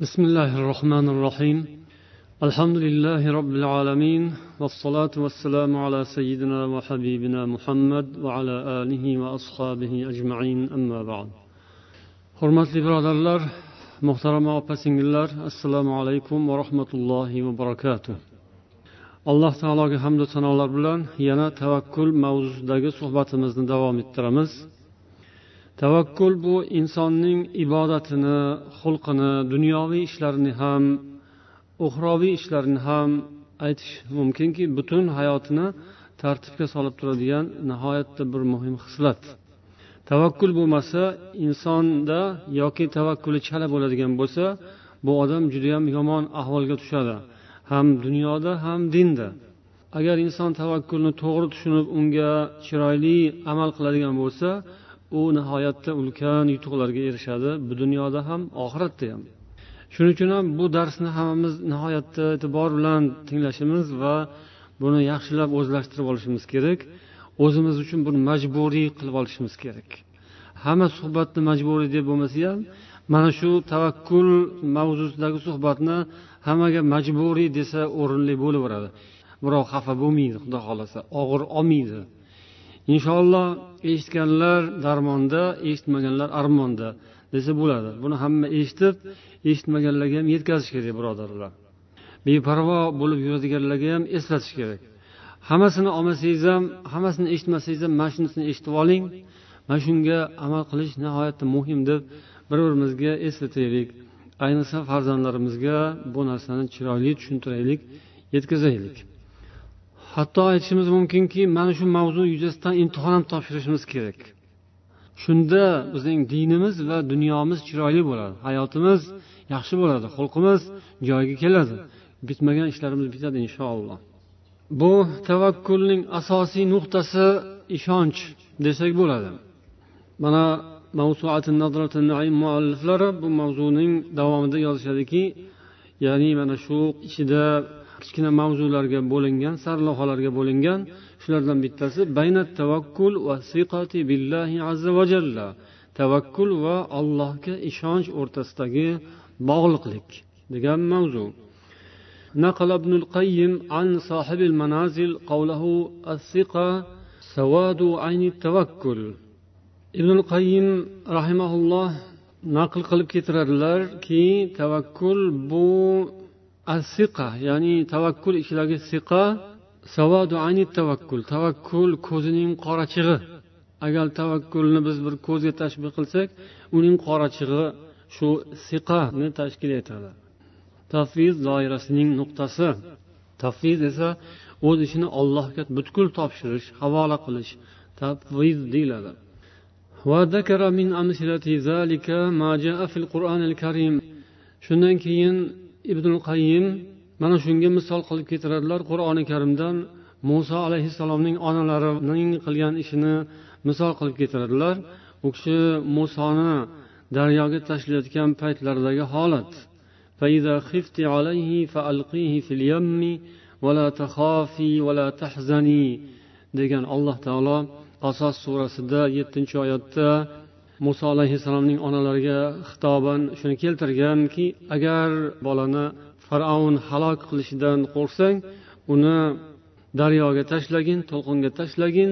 بسم الله الرحمن الرحيم. الحمد لله رب العالمين والصلاة والسلام على سيدنا وحبيبنا محمد وعلى آله وأصحابه أجمعين أما بعد. حرمات لبراد الله محترم أبسين الله السلام عليكم ورحمة الله وبركاته الله alloh taologa hamdu sanolar bilan yana tavakkul mavzusidagi suhbatimizni davom ettiramiz. Tavakkul bu insonning ibodatini xulqini dunyoviy ishlarini ham uxroviy ishlarini ham aytish mumkinki butun hayotini tartibga solib turadigan nihoyatda bir muhim xislat. Tavakkul bo'lmasa insonda yoki tavakkuli chala bo'ladigan bo'lsa bu odam judayam yomon ahvolga tushadi. Ham dunyoda ham dinda. Agar inson tavakkulni to'g'ri tushunib unga chiroyli amal qiladigan bo'lsa u nihoyatda ulkan yutuqlarga erishadi bu dunyoda ham oxiratda ham. Shuning uchun ham bu darsni hammamiz nihoyatda e'tibor bilan tinglashimiz va buni yaxshilab o'zlashtirib olishimiz kerak. O'zimiz uchun buni majburiy qilib olishimiz kerak. Hamma suhbatni majburiy deb bo'lmasa ham mana shu tavakkul mavzusidagi suhbatni hammaga majburiy desa o'rinli bo'laveradi. Birov xafa bo'lmaydi xudo xohlasa. Og'ir olmaydi. Inshaalloh eshitganlar darmonda eshitmaganlar armonda desa bo'ladi. Buni hamma eshitib eshitmaganlarga ham yetkazish kerak birodarlar. Beparvo bo'lib yuradiganlarga ham eslatish kerak. Hammasini olmasangiz ham hammasini eshitmasangiz ham mana shunisini eshitib oling. Mana shunga amal qilish nihoyatda muhim deb bir birimizga eslataylik ayniqsa farzandlarimizga bu narsani chiroyli tushuntiraylik yetkazaylik. Hatto aytishimiz mumkinki mana shu mavzu yuzasidan imtihon ham topshirishimiz kerak. Shunda bizning dinimiz va dunyomiz chiroyli bo'ladi hayotimiz yaxshi bo'ladi xulqimiz joyiga keladi. Bitmagan ishlarimiz bitadi inshaalloh. Bu tavakkulning asosiy nuqtasi ishonch desak bo'ladi. Mana mualliflari bu mavzuning davomida yozishadiki ya'ni mana shu ichida kichkina mavzularga bo'lingan sarlavhalarga bo'lingan shulardan bittasi baynat tavakkul va siqati billahi azza va jalla tavakkul va allohga ishonch o'rtasidagi bog'liqlik degan mavzu نقل ابن القيم عن صاحب المنازل قوله الثقة سواد عين التوكل ابن القيم رحمه الله naql qilib keltiradilarki tavakkul bu asiqa ya'ni tavakkul ichidagi siqa savadu ayni tavakkul tavakkul ko'zining qorachig'i agar tavakkulni biz bir ko'zga tashbih qilsak uning qorachig'i shu siqani tashkil etadi tafviz doirasining nuqtasi tafviz esa o'z ishini allohga butkul topshirish havola qilish tafviz deyiladi وذكر من أمثلة ذلك ما جاء في القرآن الكريم shundan keyin ibn qayyim mana shunga misol qilib keltiradilar qur'oni karimdan muso alayhissalomning onalarining qilgan ishini misol qilib keltiradilar u kishi musoni daryoga tashlayotgan paytlaridagi holat فإذا خفت عليه فألقيه في اليم ولا تخافي ولا تحزني degan alloh taolo qasos surasida yettinchi oyatda muso alayhissalomning onalariga xitoban shuni keltirganki agar bolani fir'avn halok qilishidan qo'rqsang uni daryoga tashlagin to'lqinga tashlagin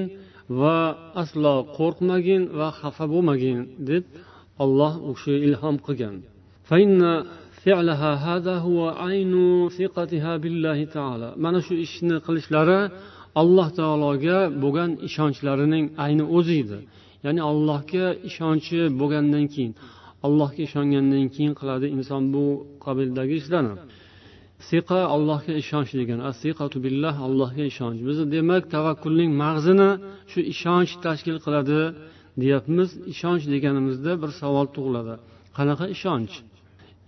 va aslo qo'rqmagin va xafa bo'lmagin deb olloh u kishi ilhom qilgan. Mana shu ishni qilishlari alloh taologa bo'lgan ishonchlarining ayni o'zi edi. Ya'ni allohga ishonchi bo'lgandan keyin allohga ishongandan keyin qiladi inson bu qabildagi ishlarni. Siqa allohga ishonch degan asiqatu billah allohga ishonch. Biz demak tavakkulning mag'zini shu ishonch tashkil qiladi deyapmiz. Ishonch deganimizda bir savol tug'iladi. Qanaqa ishonch?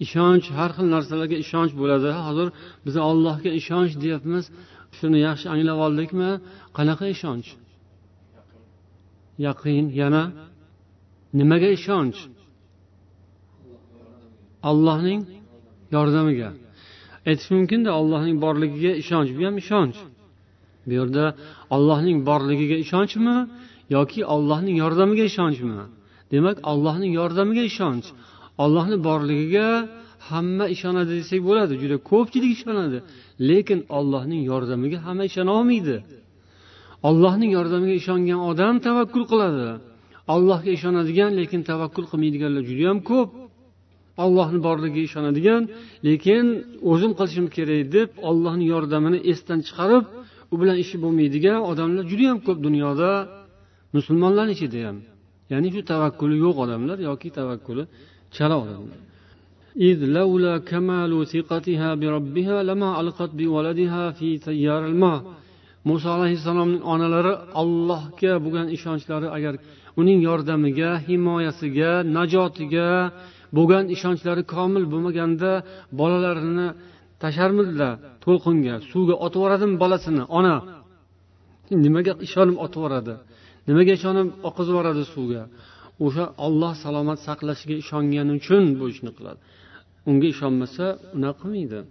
Ishonch har xil narsalarga ishonch bo'ladi. Hozir biz allohga ishonch deyapmiz. Shuni yaxshi anglab oldikmi? Qanaqa ishonch? Yaqin yana nimaga ishonch? Allohning yordamiga. Aytish mumkinda allohning borligiga ishonch. Bu ham ishonch. Bu yerda allohning borligiga ishonchmi yoki allohning yordamiga ishonchmi demak allohning yordamiga ishonch. Ollohni borligiga hamma ishonadi desak bo'ladi. Juda ko'pchilik ishonadi. Lekin ollohning yordamiga hamma ishona olmaydi. ollohning yordamiga ishongan odam tavakkul qiladi allohga ishonadigan lekin tavakkul qilmaydiganlar judayam ko'p ollohni borligiga ishonadigan lekin o'zim qilishim kerak deb ollohni yordamini esdan chiqarib u bilan ishi bo'lmaydigan odamlar judayam ko'p dunyoda musulmonlarni ichida ham ya'ni shu tavakkuli yo'q odamlar yoki tavakkuli chala odamlar إذ لولا كمال ثقتها بربها لما ألقت بولدها في تيار الماء muso alayhissalomning onalari allohga bo'lgan ishonchlari agar uning yordamiga himoyasiga najotiga bo'lgan ishonchlari komil bo'lmaganda bolalarini tasharmidilar to'lqinga suvga otib yuboradimi bolasini ona nimaga ishonib otib yuboradi nimaga ishonib oqizib yuboradi suvga o'sha olloh salomat saqlashiga ishongani uchun bu ishni qiladi unga ishonmasa unaqa qilmaydi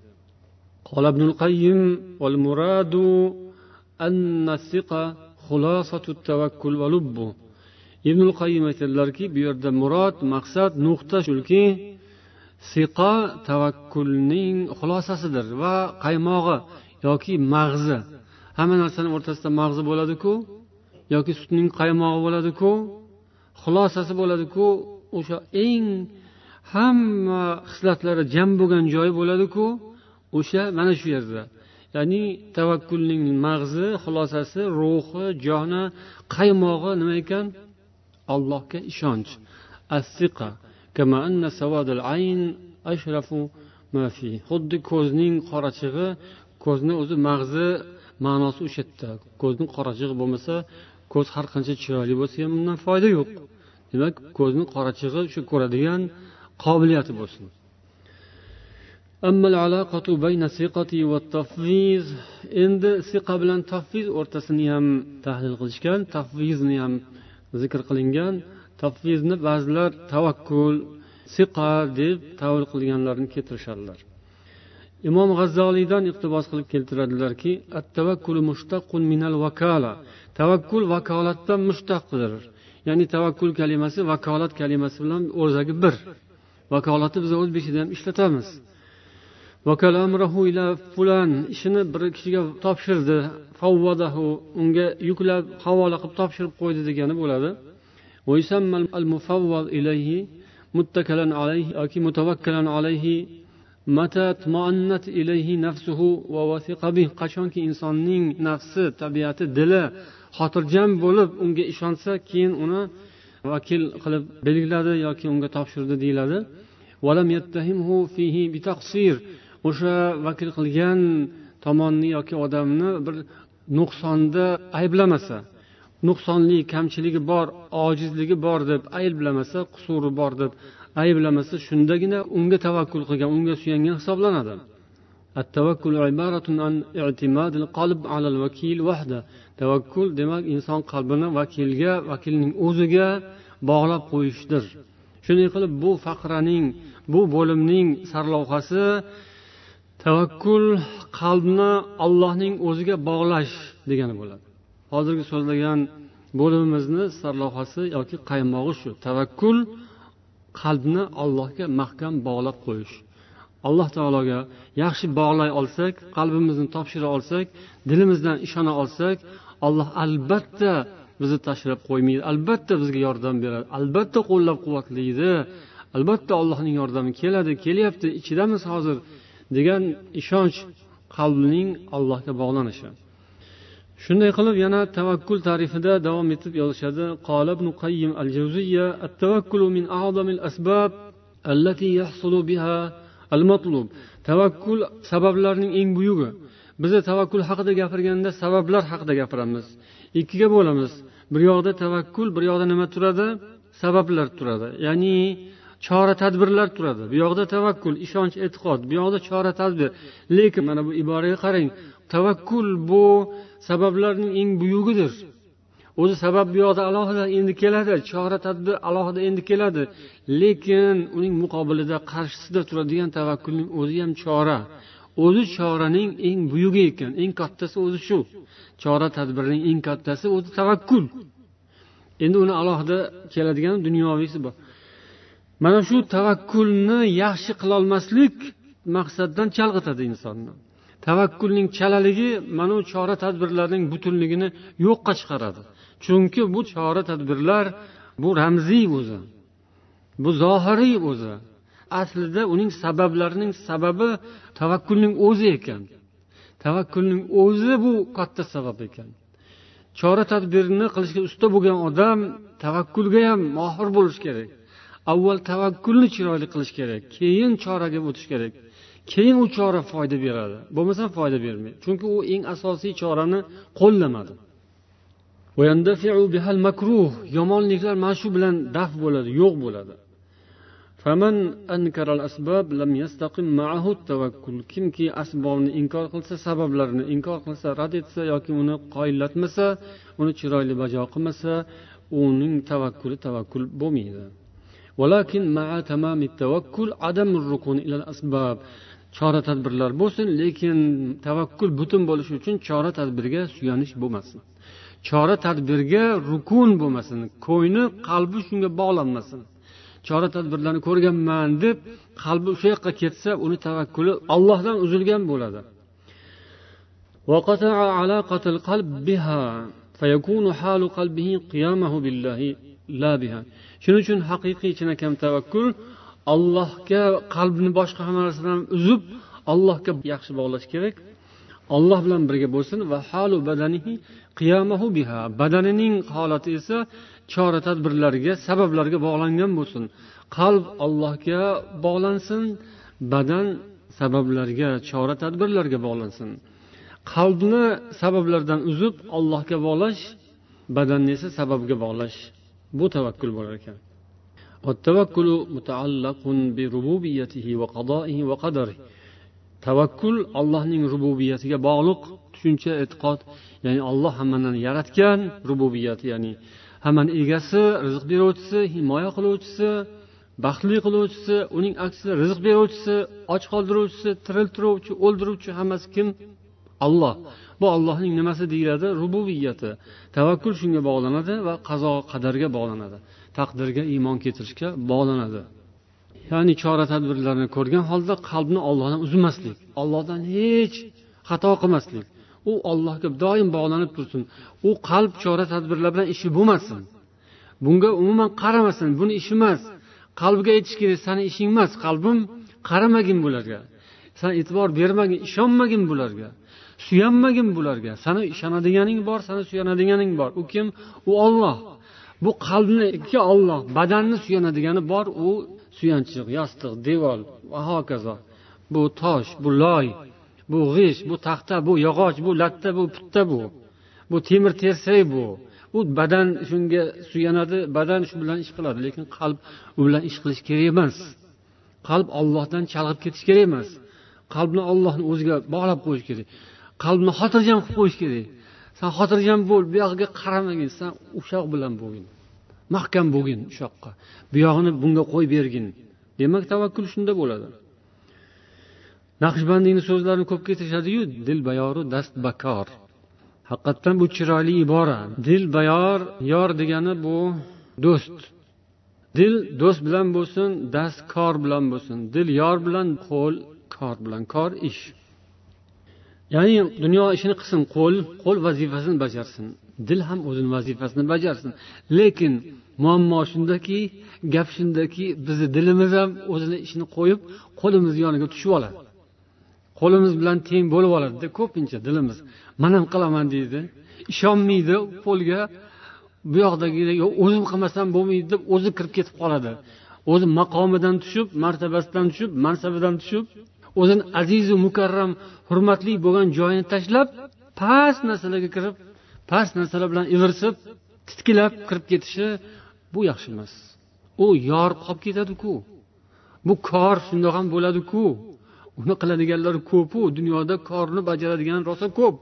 قال ابن القيم والمراد أن الثقة خلاصة التوكل ولبه ibn qayim aytadilarki bu yerda murod maqsad nuqta shuki siqo tavakkulning xulosasidir va qaymog'i yoki mag'zi hamma narsani o'rtasida mag'zi bo'ladiku yoki sutning qaymog'i bo'ladiku xulosasi bo'ladiku o'sha eng hamma hislatlari jam bo'lgan joyi bo'ladiku o'sha mana shu yerda Ya'ni tavakkulning mag'zi xulosasi ruhi joni qaymog'i nima ekan? Allohga ishonch. Assiqa xuddi ko'zning qorachig'i ko'zni o'zi mag'zi ma'nosi o'sha yerda. Ko'zni qorachig'i bo'lmasa ko'z har qancha chiroyli bo'lsa ham undan foyda yo'q. Demak ko'zni qorachig'i shu ko'radigan qobiliyati bo'lsin. Endi siqa bilan tafviz o'rtasini ham tahlil qilishgan tafvizni ham zikr qilingan tafvizni ba'zilar tavakkul siqa deb tavil qilganlarni keltirishadilar imom g'azzoliydan iqtibos qilib keltiradilarki tavakkul vakolatdan mushtaqdir ya'ni tavakkul kalimasi vakolat kalimasi bilan o'zagi bir vakolatni biz o'z o'zbekchada ham ishlatamiz fulan ishini bir kishiga topshirdi. Favvadahu unga yuklab havola qilib topshirib qo'ydi degani bo'ladi. Muttakalan alayhi yoki mutavakkalan alayhi qachonki insonning nafsi tabiati dili xotirjam bo'lib unga ishonsa keyin uni vakil qilib belgiladi yoki unga topshirdi deyiladi. O'sha vakil qilgan tomonni yoki odamni bir nuqsonda ayblamasa nuqsonli kamchiligi bor ojizligi bor deb ayblamasa qusuri bor deb ayblamasa shundagina unga tavakkul qilgan unga suyangan hisoblanadi. Tavakkul demak inson qalbini vakilga vakilning o'ziga bog'lab qo'yishdir. Shunday qilib bu faqraning bu bo'limning sarlavhasi tavakkul qalbni allohning o'ziga bog'lash degani bo'ladi. Hozirgi so'zlagan bo'limimizni sarlavhasi yoki qaymog'i shu. Tavakkul qalbni allohga mahkam bog'lab qo'yish. Alloh taologa yaxshi bog'lay olsak qalbimizni topshira olsak dilimizdan ishona olsak alloh albatta bizni tashlab qo'ymaydi albatta bizga yordam beradi albatta qo'llab quvvatlaydi albatta allohning yordami keladi kelyapti ichidamiz hozir. degan ishonch qalbning allohga bog'lanishi shunday qilib yana tavakkul tarifida davom etib yozishadi qola ibn qayyim al javziya التوكل من أعظم الأسباب التي يحصل بها المطلوب tavakkul sabablarning eng buyugi biza tavakkul haqida gapirganda sabablar haqida gapiramiz ikkiga bo'lamiz bir yoqda tavakkul bir yoqda nima turadi sabablar turadi ya'ni chora tadbirlar turadi. Bu yoqda tavakkul ishonch e'tiqod. Bu yoqda chora tadbir. Lekin mana bu iboraga qarang tavakkul bu sabablarning eng buyugidir. O'zi sabab bu yoqda alohida endi keladi chora tadbir alohida endi keladi. Lekin uning muqobilida qarshisida turadigan tavakkulning o'zi ham chora. O'zi choraning eng buyugi ekan eng kattasi o'zi shu. Chora tadbirning eng kattasi o'zi tavakkul. Endi uni alohida keladigan dunyoviysi bor mana shu tavakkulni yaxshi qilolmaslik maqsaddan chalg'itadi insonni. Tavakkulning chalaligi mana bu chora tadbirlarning butunligini yo'qqa chiqaradi. Chunki bu chora tadbirlar bu ramziy o'zi bu zohiriy o'zi. Aslida uning sabablarining sababi tavakkulning o'zi ekan. Tavakkulning o'zi bu katta sabab ekan. Chora tadbirni qilishga usta bo'lgan odam tavakkulga ham mohir bo'lishi kerak. Avval tavakkulni chiroyli qilish kerak keyin choraga o'tish kerak. Keyin u chora foyda beradi. Bo'lmasam foyda bermaydi. Chunki u eng asosiy chorani qo'llamadi. Makruh. Yomonliklar mana shu bilan daf bo'ladi yo'q bo'ladi. Kimki asbobni inkor qilsa sabablarni inkor qilsa rad etsa yoki uni qoyillatmasa uni chiroyli bajo qilmasa uning tavakkuli tavakkul bo'lmaydi. ولكن مع تمام التوكل عدم الركون إلى الأسباب chora tadbirlar bo'lsin lekin tavakkul butun bo'lishi uchun chora tadbirga suyanish bo'lmasin. Chora tadbirga rukun bo'lmasin ko'ngli qalbi shunga bog'lanmasin. Chora tadbirlarni ko'rganman deb qalbi o'sha yoqqa ketsa uni tavakkuli ollohdan uzilgan bo'ladi. Shuning uchun haqiqiy chinakam tavakkul allohga qalbni boshqa hamma narsadan uzib allohga yaxshi bog'lash kerak. Olloh bilan birga bo'lsin va halu badanihi qiyamahu biha. Badanining holati esa chora tadbirlarga sabablarga bog'langan bo'lsin. Qalb allohga bog'lansin badan sabablarga chora tadbirlarga bog'lansin. Qalbni sabablardan uzib allohga bog'lash badanni esa sababga bog'lash. Bu tavakkul bo'lar ekan. Tavakkul allohning rububiyatiga bog'liq tushuncha e'tiqod ya'ni olloh hammani yaratgan rububiyati ya'ni hammani egasi rizq beruvchisi himoya qiluvchisi baxtli qiluvchisi uning aksida rizq beruvchisi och qoldiruvchisi tiriltiruvchi o'ldiruvchi hammasi kim? Olloh bu ollohning nimasi deyiladi? Rububiyati. Tavakkul shunga bog'lanadi va qazo qadarga bog'lanadi. Taqdirga iymon keltirishga bog'lanadi. Ya'ni chora tadbirlarni ko'rgan holda qalbni ollohdan uzmaslik ollohdan hech xato qilmaslik. U ollohga doim bog'lanib tursin. U qalb chora tadbirlar bilan ishi bo'lmasin. Bunga umuman qaramasin buni ishi emas. Qalbiga aytish kerak sani ishing emas. Qalbim qaramagin bularga. San e'tibor bermagin ishonmagin bularga. Suyanmagin bularga. Sani ishonadiganing bor sani suyanadiganing bor. U kim? U olloh bu qalbniki olloh badanni suyanadigani bor u suyanchiq yostiq devor va hokazo. Bu tosh bu loy bu g'isht bu taxta bu yog'och bu latta bu putta bu. Bu temir tersak bu. U badan shunga suyanadi badan shu bilan ish qiladi lekin qalb u bilan ish qilish kerak emas. Qalb ollohdan chalg'ib ketish kerak emas. Qalbni ollohni o'ziga bog'lab qo'yish kerak. Qalbni xotirjam qilib qo'yish kerak. San xotirjam bo'l bu yog'iga qaramagin san o'sha bilan bo'lgin mahkam bo'lgin o'sha bu yog'ini bunga qo'yib bergin. Demak tavakkul shunda bo'ladi. Naqshbandiyni so'zlarini ko'p keltirishadiyu dil bayoru dast bakor. Haqiqatdan bu chiroyli ibora. Dil bayor yor degani bu do'st. Dil do'st bilan bo'lsin dast kor bilan bo'lsin. Dil yor bilan qo'l kor bilan. Kor ish. Ya'ni dunyo ishini qilsin qo'l qo'l vazifasini bajarsin. Dil ham o'zini vazifasini bajarsin. Lekin muammo shundaki gap shundaki bizni dilimiz ham o'zini ishini qo'yib qo'limiz yoniga tushib oladi. Qo'limiz bilan teng bo'lib oladida ko'pincha dilimiz. Man ham qilaman deydi. Ishonmaydi qo'lga bu yoqdagidek o'zim qilmasam bo'lmaydi deb o'zi kirib ketib qoladi. O'zi maqomidan tushib martabasidan tushib mansabidan tushib o'zini azizu mukarram hurmatli bo'lgan joyini tashlab past narsalarga kirib past narsalar bilan ivirsib titkilab kirib ketishi bu yaxshi emas. U yorib qolib ketadiku. Bu kor shundoq ham bo'ladiku. Uni qiladiganlar ko'pu dunyoda korni bajaradigan rosa ko'p.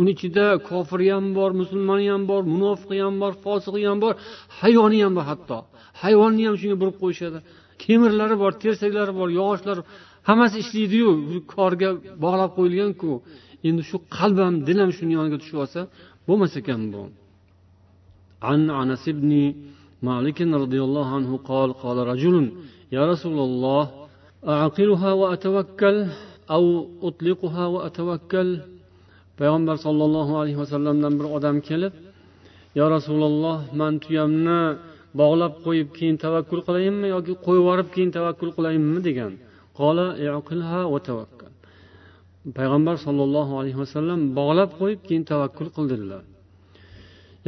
Uni ichida kofiri ham bor musulmoni ham bor munofiqi ham bor fosiqi ham bor hayvoni ham bor hatto. Hayvonni ham shunga burib qo'yishadi. Kemirlari bor tersaklari bor yog'ochlari hammasi ishlaydiyu korga bog'lab qo'yilganku endi shu qalb ham dil ham shuni yoniga tushib olsa bo'lmas ekan bu عن أنس بن مالك رضي الله عنه قال قال رجل يا رسول الله أعقلها وأتوكل أو أطلقها وأتوكل payg'ambar sollallohu alayhi vasallamdan bir odam kelib yo rasululloh man tuyamni bog'lab qo'yib keyin tavakkul qilayinmi yoki qo'yib yuborib keyin tavakkul qilayinmi degan payg'ambar sollallohu alayhi vasallam bog'lab qo'yib keyin tavakkul qildilar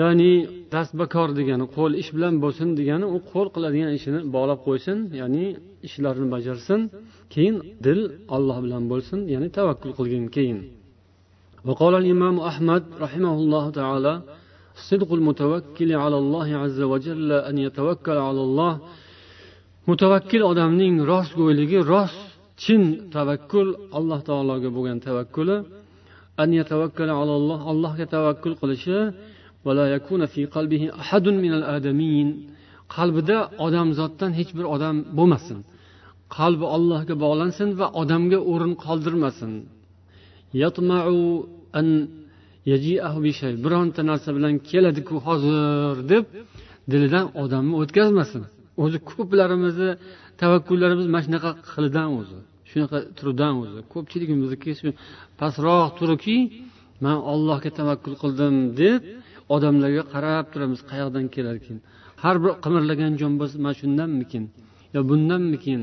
ya'ni dasbakor degani qo'l ish bilan bo'lsin degani u qo'l qiladigan ishini bog'lab qo'ysin ya'ni ishlarini bajarsin keyin dil olloh bilan bo'lsin ya'ni tavakkul qilgin keyin وقال الإمام أحمد رحمه الله تعالى صدق المتوكل على الله عز وجل أن يتوكل على الله mutavakkil odamning rostgo'yligi rost chin tavakkul alloh taologa bo'lgan tavakkuli allohga tavakkul qilishi qalbida odamzoddan hech bir odam bo'lmasin. Qalbi ollohga bog'lansin va odamga o'rin qoldirmasin. Bironta narsa bilan keladiku hozir deb dilidan odamni o'tkazmasin. O'zi ko'plarimizni tavakkullarimiz mana shunaqa xilidan o'zi shunaqa turidan o'zi. Ko'pchiligimizniki shu pastroq turiki man ollohga tavakkul qildim deb odamlarga qarab turamiz qayoqdan kelarkan har bir qimirlagan jon bo'lsa mana shundanmikin yo bundanmikin?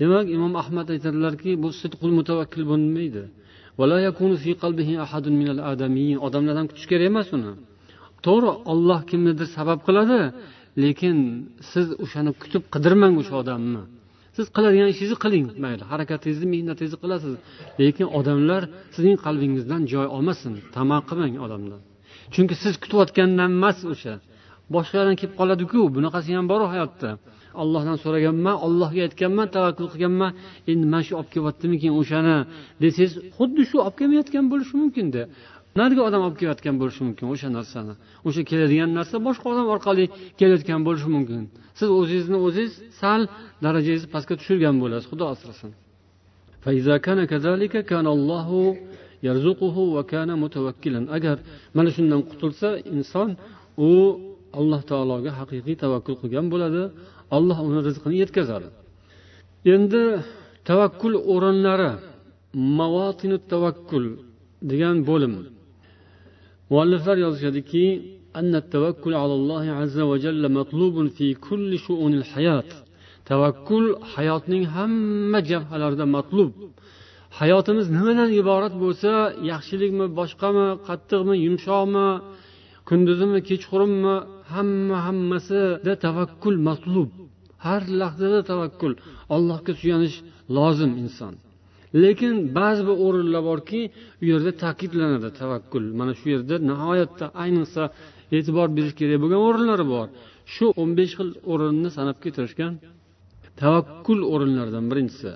Demak imom ahmad aytadilarki bu sidqul mutavakkil bo'lmaydi. Odamlardan kutish kerak emas uni. To'g'ri olloh kimnidir sabab qiladi lekin siz o'shani kutib qidirmang o'sha odamni. Siz qiladigan ishingizni qiling mayli. Harakatingizni mehnatingizni qilasiz. Lekin odamlar sizning qalbingizdan joy olmasin. Tama qilmang odamdan. Chunki siz kutayotgandan emas o'sha. Boshqalardan kelib qoladiku. Bunaqasi ham bor hayotda. Ollohdan so'raganman ollohga aytganman tavakkul qilganman. Endi mana shu olib kelyaptimikin o'shani desangiz xuddi shu olib kelmayotgan bo'lishi mumkinda. Narigi odam olib kelayotgan bo'lishi mumkin o'sha narsani. O'sha keladigan narsa boshqa odam orqali kelayotgan bo'lishi mumkin. Siz o'zingizni o'zingiz sal darajangizni pastga tushirgan bo'lasiz xudo asrasin. Agar mana shundan qutulsa inson u alloh taologa haqiqiy tavakkul qilgan bo'ladi alloh uni rizqini yetkazadi. Endi tavakkul o'rinlari mavotinu tavakkul degan bo'lim mualliflar yozishadiki أن التوكل على الله عز وجل مطلوب في كل شؤون الحياة tavakkul hayotning hamma jabhalarida matlub hayotimiz nimadan iborat bo'lsa yaxshilikmi boshqami qattiqmi yumshoqmi kunduzimi kechqurunmi hamma hammasida tavakkul matlub har lahzada tavakkul allohga suyanish lozim inson Lekin ba'zi bir o'rinlar borki u yerda ta'kidlanadi tavakkul. Mana shu yerda nihoyatda ayniqsa e'tibor berish kerak bo'lgan o'rinlari bor. Shu o'n besh xil o'rinni sanab keltirishgan tavakkul o'rinlaridan birinchisi.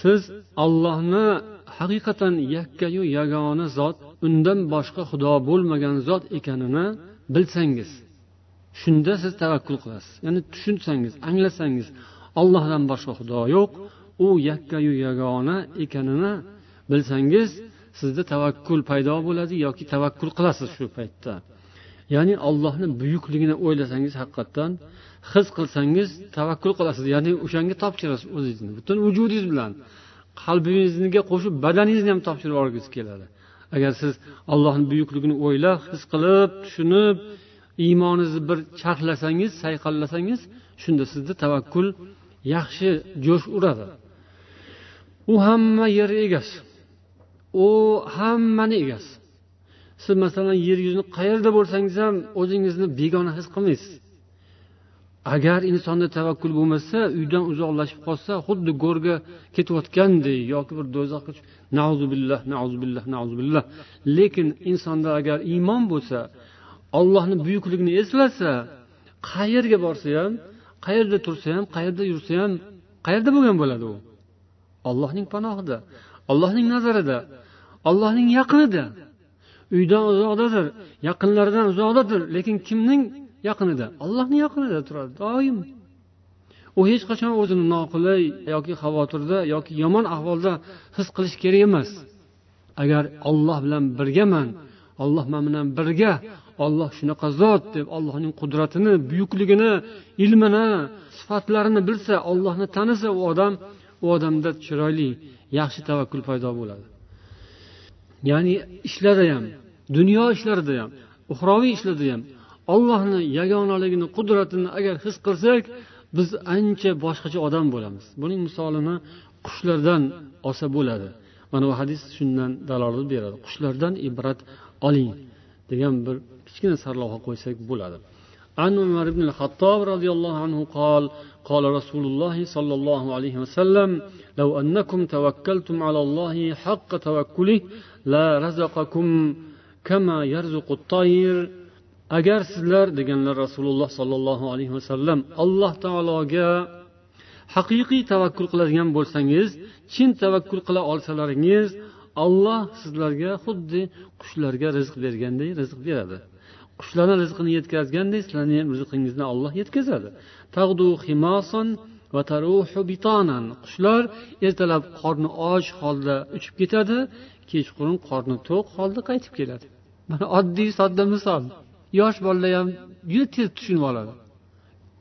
Siz ollohni haqiqatan yakkayu yagona zot undan boshqa xudo bo'lmagan zot ekanini bilsangiz. Shunda siz tavakkul qilasiz. Ya'ni tushunsangiz anglasangiz ollohdan boshqa xudo yo'q u yakkayu yagona ekanini bilsangiz sizda tavakkul paydo bo'ladi yoki tavakkul qilasiz shu paytda. Ya'ni ollohni buyukligini o'ylasangiz haqiqatdan his qilsangiz tavakkul qilasiz. Ya'ni o'shanga topshirasiz o'zingizni butun vujudingiz bilan. Qalbingizga qo'shib badaningizni ham topshirib yuborgingiz keladi. Agar siz allohni buyukligini o'ylab his qilib tushunib iymoningizni bir charxlasangiz sayqallasangiz shunda sizda tavakkul yaxshi jo'sh uradi. U hamma yer egasi. U hammani egasi. Siz masalan yer yuzini qayerda bo'lsangiz ham o'zingizni begona his qilmaysiz. Agar insonda tavakkul bo'lmasa uydan uzoqlashib qolsa xuddi go'rga ketayotgandek yoki bir do'zaxga nazubillah nazubillah nazubillah lekin insonda agar iymon bo'lsa ollohni buyukligini eslasa qayerga borsa ham qayerda tursa ham qayerda yursa ham qayerda bo'lgan bo'ladi u? Ollohning panohida ollohning nazarida ollohning yaqinida. Uydan uzoqdadir yaqinlaridan uzoqdadir lekin kimning yaqinida? Allohni yaqinida turadi doim. U hech qachon o'zini noqulay yoki xavotirda yoki yomon ahvolda his qilish kerak emas. Agar olloh bilan birgaman olloh man bilan birga olloh shunaqa zot deb allohning qudratini buyukligini ilmini sifatlarini bilsa ollohni tanisa u odam u odamda chiroyli yaxshi tavakkul paydo bo'ladi. Ya'ni ishlarda ham dunyo ishlarida ham uxroviy ishlarda ham ollohni yagonaligini qudratini agar his qilsak biz ancha boshqacha odam bo'lamiz. Buning misolini qushlardan olsa bo'ladi. Mana bu hadis shundan dalolat beradi. Qushlardan ibrat oling degan bir kichkina sarlavha qo'ysak bo'ladi عن عمر بن الخطاب رضي الله عنه قال قال رسول الله صلى الله عليه وسلم لو أنكم توكلتم على الله حق توكله لا رزقكم كما يرزق الطير agar sizlar deganlar rasululloh sollallohu alayhi vasallam alloh taologa haqiqiy tavakkul qiladigan bo'lsangiz chin tavakkul qila olsalaringiz olloh sizlarga xuddi qushlarga rizq berganday rizq beradi Qushlarni rizqini yetkazgandek sizlarni ham rizqingizni olloh yetkazadi. Qushlar ertalab qorni och holda uchib ketadi kechqurun qorni to'q holda qaytib keladi. Mana oddiy sodda misol. Yosh bolalar ham juda tez tushunib oladi.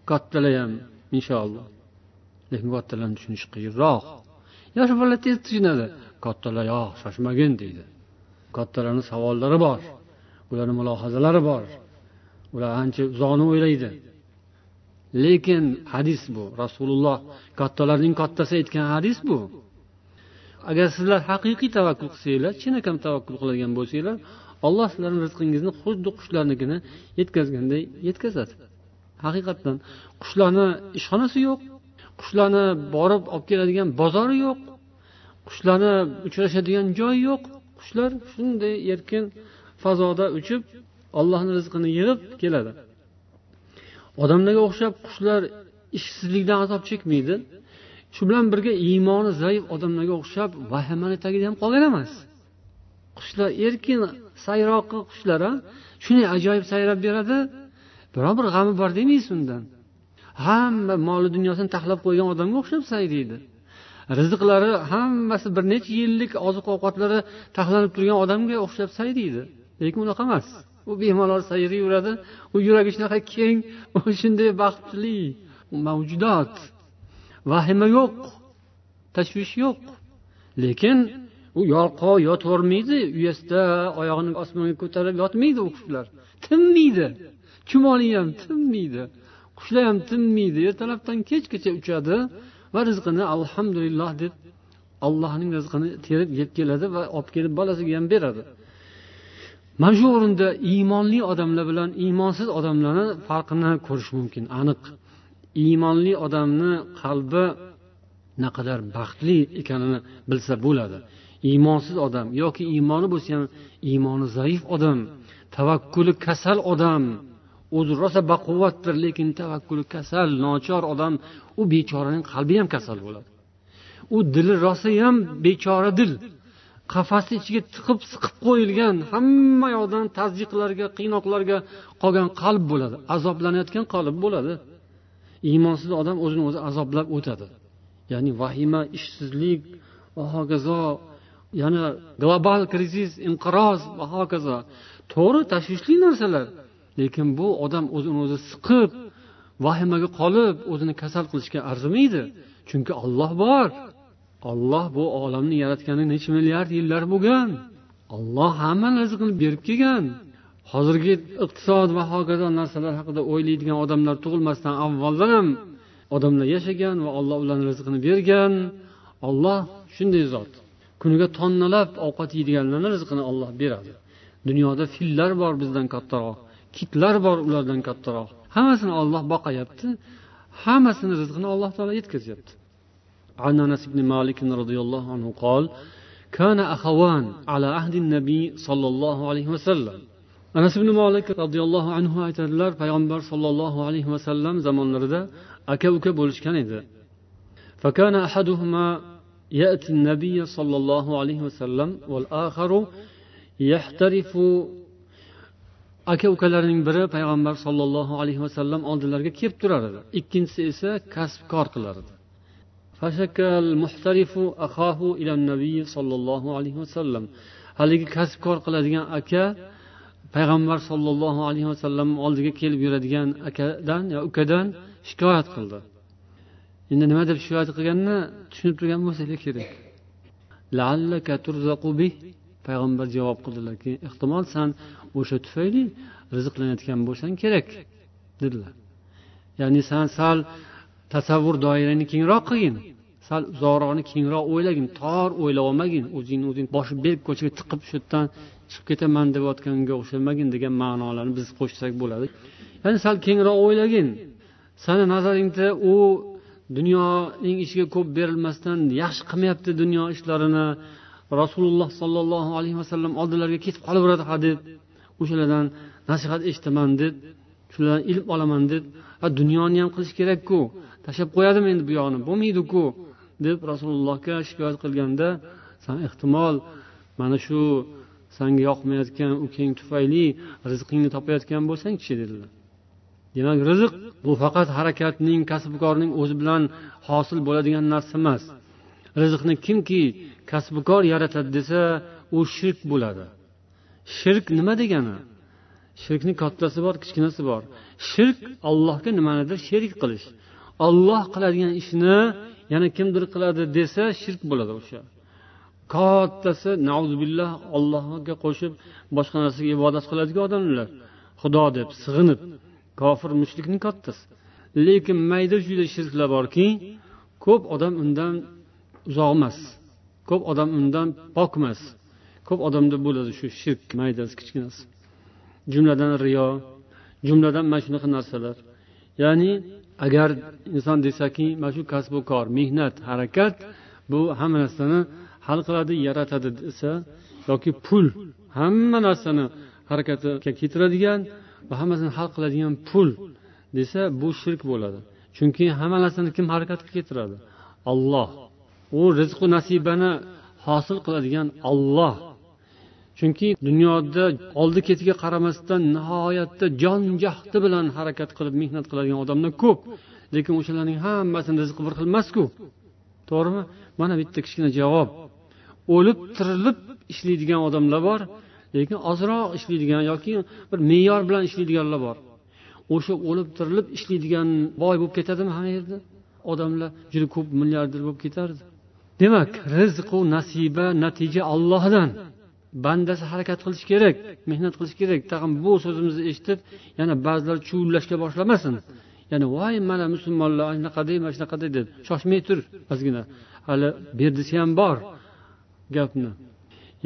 Kattalar ham inshaalloh. Lekin kattalarni tushunishi qiyinroq. Yosh bolalar tez tushunadi. Kattalar yo'q shoshmagin deydi. Kattalarni savollari bor. Ularni mulohazalari bor. Ular ancha uzoqni o'ylaydi. Lekin hadis bu. Rasululloh kattalarning kattasi aytgan hadis bu. Agar sizlar haqiqiy tavakkul qilsanglar chinakam tavakkul qiladigan bo'lsanglar alloh sizlarni rizqingizni xuddi qushlarnikini yetkazganday yetkazadi. Haqiqatdan qushlarni ishxonasi yo'q qushlarni borib olib keladigan bozori yo'q qushlarni uchrashadigan joyi yo'q. Qushlar shunday erkin fazoda uchib ollohni rizqini yig'ib keladi. Odamlarga o'xshab qushlar ishsizlikdan azob chekmaydi. Shu bilan birga iymoni zaif odamlarga o'xshab vahimani tagida ham qolgan emas. Qushlar erkin sayroqi qushlar a shunday ajoyib sayrab beradi. Biror bir g'ami bor demaysiz undan. Hamma moli dunyosini taxlab qo'ygan odamga o'xshab sayraydi rizqlari hammasi bir necha yillik oziq ovqatlari taxlanib turgan odamga o'xshab sayraydi lekin unaqa emas. U bemalol yuradi. u yuragi shunaqa keng u shunday baxtli. Mavjudot. Vahima yo'q tashvish yo'q. Lekin u yalqov yotvormaydi uyasida oyog'ini osmonga ko'tarib yotmaydi u qushlar. Tinmaydi. Chumoli ham tinmaydi. Qushlar ham tinmaydi. Ertalabdan kechgacha uchadi va rizqini alhamdulillah deb allohning rizqini terib yeb keladi va olib kelib bolasiga ham beradi. Mana shu o'rinda iymonli odamlar bilan iymonsiz odamlarni farqini ko'rish mumkin. Aniq. Iymonli odamni qalbi naqadar baxtli ekanini bilsa bo'ladi. Iymonsiz odam yoki iymoni bo'lsa ham iymoni zaif odam tavakkuli kasal odam o'zi rosa baquvvatdir lekin tavakkuli kasal nochor odam u bechoraning qalbi ham kasal bo'ladi. U dili rosayam bechora dil. Qafasni ichiga tiqib siqib qo'yilgan hamma yoqdan tazyiqlarga qiynoqlarga qolgan qalb bo'ladi. Azoblanayotgan qalb bo'ladi. Iymonsiz odam o'zini o'zi azoblab o'tadi. Ya'ni vahima ishsizlik va hokazo yana global krizis inqiroz va hokazo. To'g'ri tashvishli narsalar. Lekin bu odam o'zini o'zi siqib vahimaga qolib o'zini kasal qilishga arzimaydi. Chunki olloh bor. Olloh bu olamni yaratgani necha milliard yillar bo'lgan. Olloh hammani rizqini berib kelgan. Hozirgi iqtisod va hokazo narsalar haqida o'ylaydigan odamlar tug'ilmasdan avvaldan ham odamlar yashagan va olloh ularni rizqini bergan. Olloh shunday zot kuniga tonnalab ovqat yeydiganlarni rizqini olloh beradi. Dunyoda fillar bor bizdan kattaroq kitlar bor ulardan kattaroq. Hammasini olloh boqayapti. Hammasini rizqini alloh taolo yetkazyapti عن انس بن مالك رضي الله عنه قال كان اخوان على عهد النبي صلى الله عليه وسلم anas ibn molik roziyallohu anhu aytadilar payg'ambar sollallohu alayhi vasallam zamonlarida aka uka bo'lishgan edi فكان أحدهما يأتي النبي صلى الله عليه وسلم والآخر يحترف aka ukalarning biri payg'ambar sollallohu alayhi vasallam oldilariga kelib turar edi ikkinchisi esa kasbkor qilar edi فشك المحترف أخاه إلى النبي صلى الله عليه وسلم. haligi kasbkor qiladigan aka payg'ambar sollallohu alayhi vasallam oldiga kelib yuradigan akadan yo ukadan shikoyat qildi endi nima deb shikoyat qilganini tushunib turgan bo'lsanglar kerak payg'ambar javob qildilarki ehtimol san o'sha tufayli rizqlanayotgan bo'lsang kerak dedilar ya'ni san sal tasavvur doirangni kengroq qilgin. Sal uzoqroqni kengroq o'ylagin tor o'ylab olmagin o'zingni o'zing boshi berk ko'chaga tiqib shu yerdan chiqib ketaman deyotganga o'xshamagin degan ma'nolarni biz qo'shsak bo'ladi. Ya'ni sal kengroq o'ylagin. Sani nazaringda u dunyoning ishiga ko'p berilmasdan yaxshi qilmayapti dunyo ishlarini. Rasululloh sollallohu alayhi vasallam oldilariga ketib qolaveradi hadeb o'shalardan nasihat eshitaman deb shulardan ilm olaman deb. Ha dunyoni ham qilish kerakku. Tashlab qo'yadimi endi bu yog'ini. Bo'lmaydiku deb rasulullohga shikoyat qilganda san ehtimol mana shu sanga yoqmayotgan ukang tufayli rizqingni topayotgan bo'lsangchi dedilar. Demak rizq bu faqat harakatning kasbkorning o'zi bilan hosil bo'ladigan narsa emas. Rizqni kimki kasbkor yaratadi desa u shirk bo'ladi. Shirk nima degani? Shirkni kattasi bor kichkinasi bor. Shirk allohga nimanidir sherik qilish. Olloh qiladigan ishni yana kimdir qiladi desa shirk bo'ladi o'sha. Kattasi nauzubillah ollohga qo'shib boshqa narsaga ibodat qiladigan odamlar. Xudo deb sig'inib kofir mushrikning kattasi. Lekin mayda chuyda shirklar borki ko'p odam undan uzoq emas ko'p odam undan pok emas ko'p odamda bo'ladi shu shirk maydasi kichkinasi. Jumladan riyo jumladan mana shunaqa narsalar. Ya'ni agar inson desaki mana shu kasbu kor mehnat harakat bu hamma narsani hal qiladi yaratadi desa yoki pul hamma narsani harakatga keltiradigan va hammasini hal qiladigan pul desa bu shirk bo'ladi. Chunki hamma narsani kim harakatga keltiradi? Olloh u rizqu nasibani hosil qiladigan olloh chunki dunyoda oldi ketiga qaramasdan nihoyatda jon jahdi bilan harakat qilib mehnat qiladigan odamlar ko'p. Lekin o'shalarning hammasini rizqi bir xil emasku to'g'rimi? Mana bitta kichkina javob. O'lib tirilib ishlaydigan odamlar bor lekin ozroq ishlaydigan yoki bir me'yor bilan ishlaydiganlar bor. O'sha o'lib tirilib ishlaydigan boy bo'lib ketadimi hamma yerda? Odamlar juda ko'p milliarder bo'lib ketardi. Demak rizqu nasiba natija ollohdan bandasi harakat qilishi kerak mehnat qilishi kerak. Tag'in bu so'zimizni eshitib yana ba'zilar chuvillashga boshlamasin. Ya'ni voy mana musulmonlar anaqaday mana shunaqaday deb shoshmay tur ozgina. Hali berdisi ham bor gapni.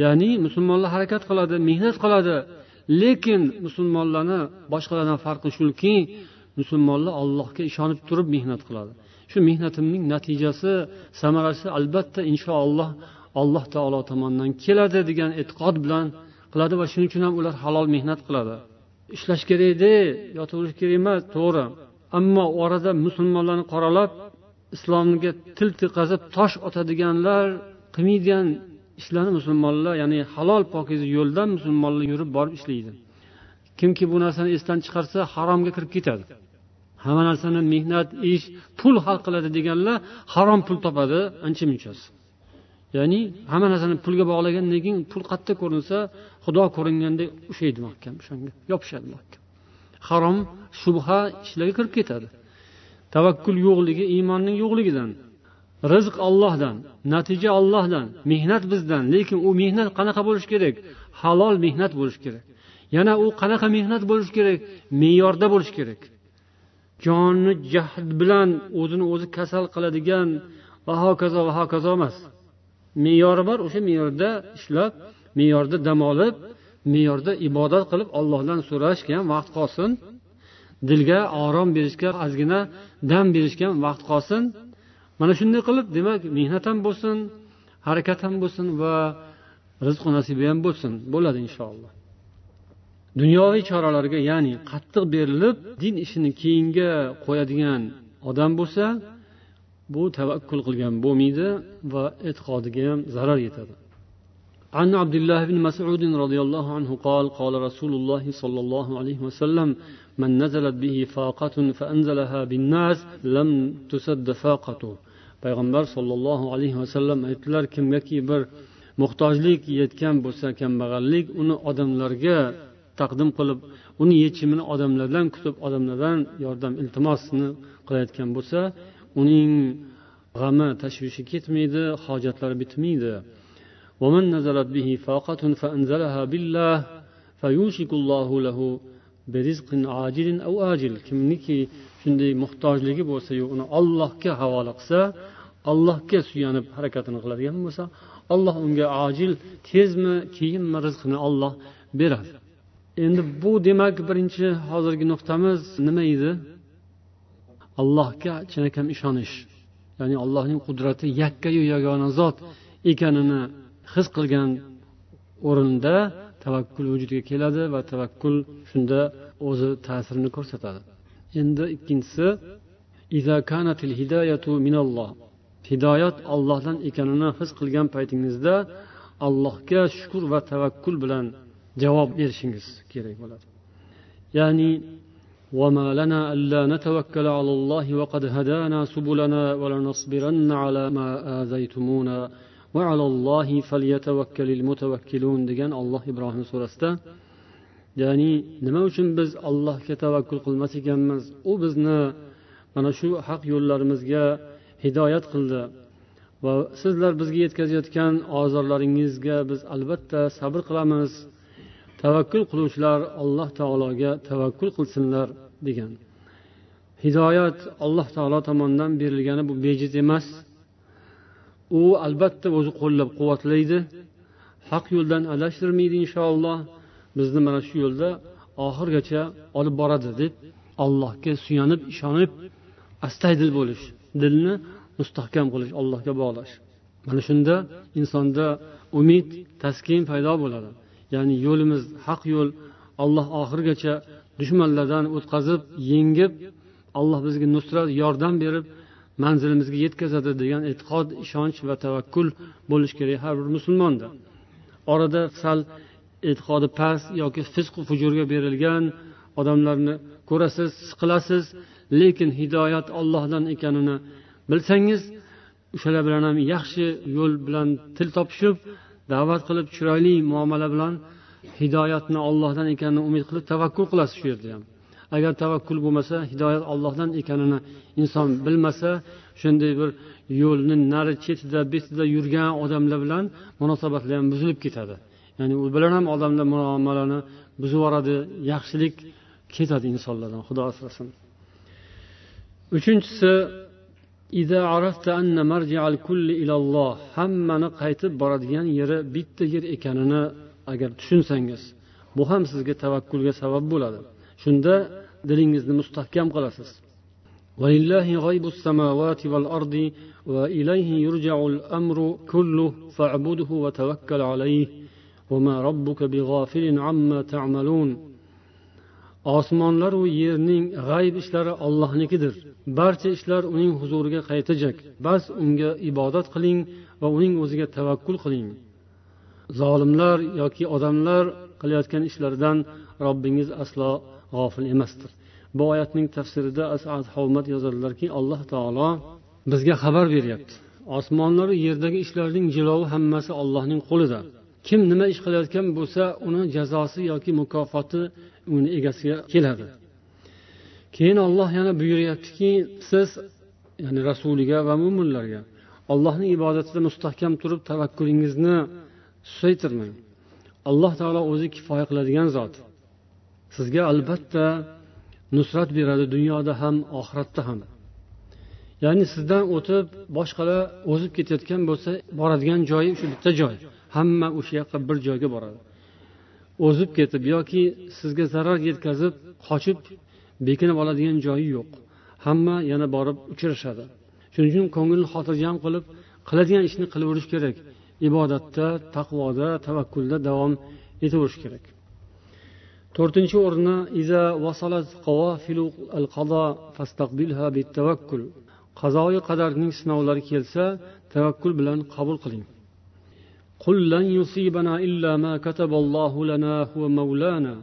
Ya'ni musulmonlar harakat qiladi mehnat qiladi. Lekin musulmonlarni boshqalardan farqi shuki musulmonlar allohga ishonib turib mehnat qiladi. Shu mehnatimning natijasi samarasi albatta inshaalloh alloh taolo tomonidan keladi degan e'tiqod bilan qiladi va shuning uchun ham ular halol mehnat qiladi. Ishlash kerakda yotaverish kerak emas to'g'ri. Ammo orada musulmonlarni qoralab islomga til tiqazib tosh otadiganlar qilmaydigan ishlarni musulmonlar ya'ni halol pokiza yo'ldan musulmonlar yurib borib ishlaydi. Kimki bu narsani esdan chiqarsa haromga kirib ketadi. Hamma narsani mehnat ish pul hal qiladi deganlar harom pul topadi ancha munchasi. Ya'ni hamma narsani pulga bog'lagandan keyin pul qayerda ko'rinsa xudo ko'ringandek ushlaydi mahkam o'shanga yopishadi mahkam. Harom shubha ishlarga kirib ketadi. Tavakkul yo'qligi iymonning yo'qligidan rizq ollohdan natija ollohdan mehnat bizdan. Lekin u mehnat qanaqa bo'lishi kerak? Halol mehnat bo'lishi kerak. Yana u qanaqa mehnat bo'lishi kerak? Me'yorda bo'lishi kerak. Jonni jahd bilan o'zini o'zi kasal qiladigan va hokazo va hokazo emas. Me'yori bor o'sha me'yorda ishlab me'yorda dam olib me'yorda ibodat qilib ollohdan so'rashga ham vaqt qolsin. Dilga orom berishga ozgina dam berishga ham vaqt qolsin. Mana shunday qilib demak mehnat ham bo'lsin harakat ham bo'lsin va rizqu nasiba ham bo'lsin. Bo'ladi inshaalloh. Dunyoviy choralarga ya'ni qattiq berilib din ishini keyinga qo'yadigan odam bo'lsa bu tavakkul qilgan bo'lmaydi va e'tiqodiga ham zarar yetadi عن عبد الله بن مسعود رضي الله عنه قال قال رسول الله صلى الله عليه وسلم من نزلت به فاقة فأنزلها بالناس لم تسد فاقته payg'ambar sollallohu alayhi vasallam aytdilar kimgaki bir muhtojlik yetgan bo'lsa kambag'allik uni odamlarga taqdim qilib uni yechimini odamlardan kutib odamlardan yordam iltimosini qilayotgan bo'lsa uning g'ami tashvishi ketmaydi hojatlari bitmaydi ومن نزلت به فاقة فأنزلها بالله فيوشك الله له برزق عاجل أو آجل kimniki shunday muhtojligi bo'lsayu uni ollohga havola qilsa allohga suyanib harakatini qiladigan bo'lsa alloh unga ajil tezmi keyinmi rizqini olloh beradi endi bu demak birinchi hozirgi nuqtamiz nima edi Allohga chinakam ishonish ya'ni allohning qudrati yakkayu yagona zot ekanini his qilgan o'rinda tavakkul vujudga keladi va tavakkul shunda o'zi ta'sirini ko'rsatadi. Endi ikkinchisi hidoyat ollohdan ekanini his qilgan paytingizda allohga shukur va tavakkul bilan javob berishingiz kerak bo'ladi. Ya'ni وما لنا ألا نتوكل على الله وقد هدانا سبلنا ولنصبرن على ما آذيتمونا وعلى الله فليتوكل المتوكلون degan alloh ibrohim surasida ya'ni nima uchun biz allohga tavakkul qilmas ekanmiz u bizni mana shu haq yo'llarimizga hidoyat qildi va sizlar bizga yetkazayotgan ozorlaringizga biz albatta sabr qilamiz Tavakkul qiluvchilar alloh taologa tavakkul qilsinlar degan. Hidoyat alloh taolo tomonidan berilgani bu bejiz emas. U albatta o'zi qo'llab quvvatlaydi. Haq yo'ldan adashtirmaydi inshaalloh. Bizni mana shu yo'lda oxirigacha olib boradi deb allohga suyanib ishonib astaydil bo'lish dilni mustahkam qilish allohga bog'lash. Mana shunda insonda umid taskin paydo bo'ladi. Ya'ni yo'limiz haq yo'l alloh oxirigacha dushmanlardan o'tkazib yengib alloh bizga nusrat yordam berib manzilimizga yetkazadi degan e'tiqod ishonch va tavakkul bo'lishi kerak har bir musulmonda. Orada sal e'tiqodi past yoki fisqu fujurga berilgan odamlarni ko'rasiz siqilasiz lekin hidoyat ollohdan ekanini bilsangiz o'shalar bilan ham yaxshi yo'l bilan til topishib da'vat qilib chiroyli muomala bilan hidoyatni ollohdan ekanini umid qilib tavakkul qilasiz shu yerda ham. Agar tavakkul bo'lmasa hidoyat ollohdan ekanini inson bilmasa shunday bir yo'lni nari chetida betida yurgan odamlar bilan munosabatlar ham buzilib ketadi. Ya'ni u bilan ham odamlar muomalani buzib yuboradi yaxshilik ketadi insonlardan xudo asrasin. Uchinchisi hammani qaytib boradigan yeri bitta yer ekanini agar tushunsangiz bu ham sizga tavakkulga sabab bo'ladi shunda dilingizni mustahkam qilasiz ولله غيب السماوات والأرض وإليه يرجع الأمر كله فاعبده وتوكل عليه وما ربك بغافل عما تعملون osmonlaru yerning g'ayb ishlari ollohnikidir barcha ishlar uning huzuriga qaytajak bas unga ibodat qiling va uning o'ziga tavakkul qiling. Zolimlar yoki odamlar qilayotgan ishlaridan robbingiz aslo g'ofil emasdir. Bu oyatning tafsirida asad havmat yozadilarki alloh taolo bizga xabar beryapti. Osmonlaru yerdagi ishlarning jilovi hammasi ollohning qo'lida. Kim nima ish qilayotgan bo'lsa uni jazosi yoki mukofoti uni egasiga keladi. Keyin olloh yana buyuryaptiki siz ya'ni rasuliga va mo'minlarga allohning ibodatida mustahkam turib tavakkulingizni susaytirmang. Alloh taolo o'zi kifoya qiladigan zot. Sizga albatta nusrat beradi dunyoda ham oxiratda ham. Ya'ni sizdan o'tib boshqalar o'zib ketayotgan bo'lsa boradigan joyi shu bitta joy. Hamma o'sha yoqqa bir joyga boradi. O'zib ketib yoki sizga zarar yetkazib qochib bekinib oladigan joyi yo'q. Hamma yana borib uchrashadi. Shuning uchun ko'ngilni xotirjam qilib qiladigan ishni qilaverish kerak. Ibodatda taqvoda tavakkulda davom etaverish kerak. To'rtinchi o'rinda qazoyi qadarning sinovlari kelsa tavakkul bilan qabul qiling قل لن يصيبنا إلا ما كتب الله لنا هو مولانا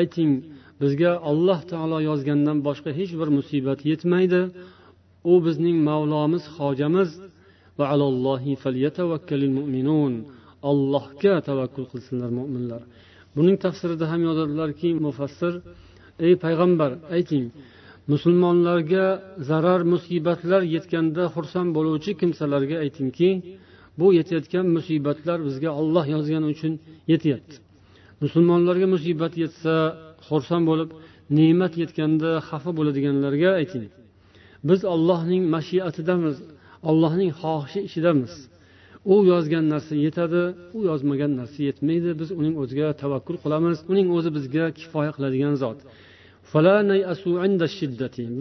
ayting bizga alloh taolo yozgandan boshqa hech bir musibat yetmaydi u bizning mavlomiz hojamiz va allohga tavakkul qilsinlar mo'minlar buning tafsirida ham yozadilarki mufassir ey payg'ambar ayting musulmonlarga zarar musibatlar yetganda xursand bo'luvchi kimsalarga aytingki bu yetayotgan musibatlar bizga olloh yozgani uchun yetyapti. Musulmonlarga musibat yetsa xursand bo'lib ne'mat yetganda xafa bo'ladiganlarga ayting. Biz ollohning mashiatidamiz ollohning xohishi ichidamiz. U yozgan narsa yetadi u yozmagan narsa yetmaydi. Biz uning o'ziga tavakkul qilamiz uning o'zi bizga kifoya qiladigan zot.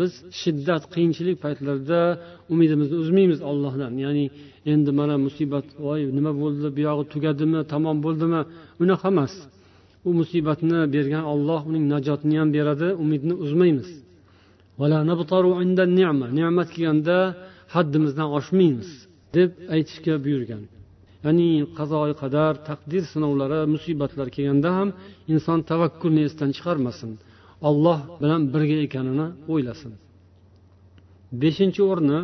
Biz shiddat qiyinchilik paytlarida umidimizni uzmaymiz ollohdan ya'ni endi mana musibat voy nima bo'ldi buyog'i tugadimi tamom bo'ldimi? Unaqa emas. U musibatni bergan olloh uning najotini ham beradi umidni uzmaymiz. ne'mat kelganda haddimizdan oshmaymiz deb aytishga buyurgan. Ya'ni qazoi qadar taqdir sinovlari musibatlar kelganda ham inson tavakkulni esdan chiqarmasin. Olloh bilan birga ekanini o'ylasin. Beshinchi o'rni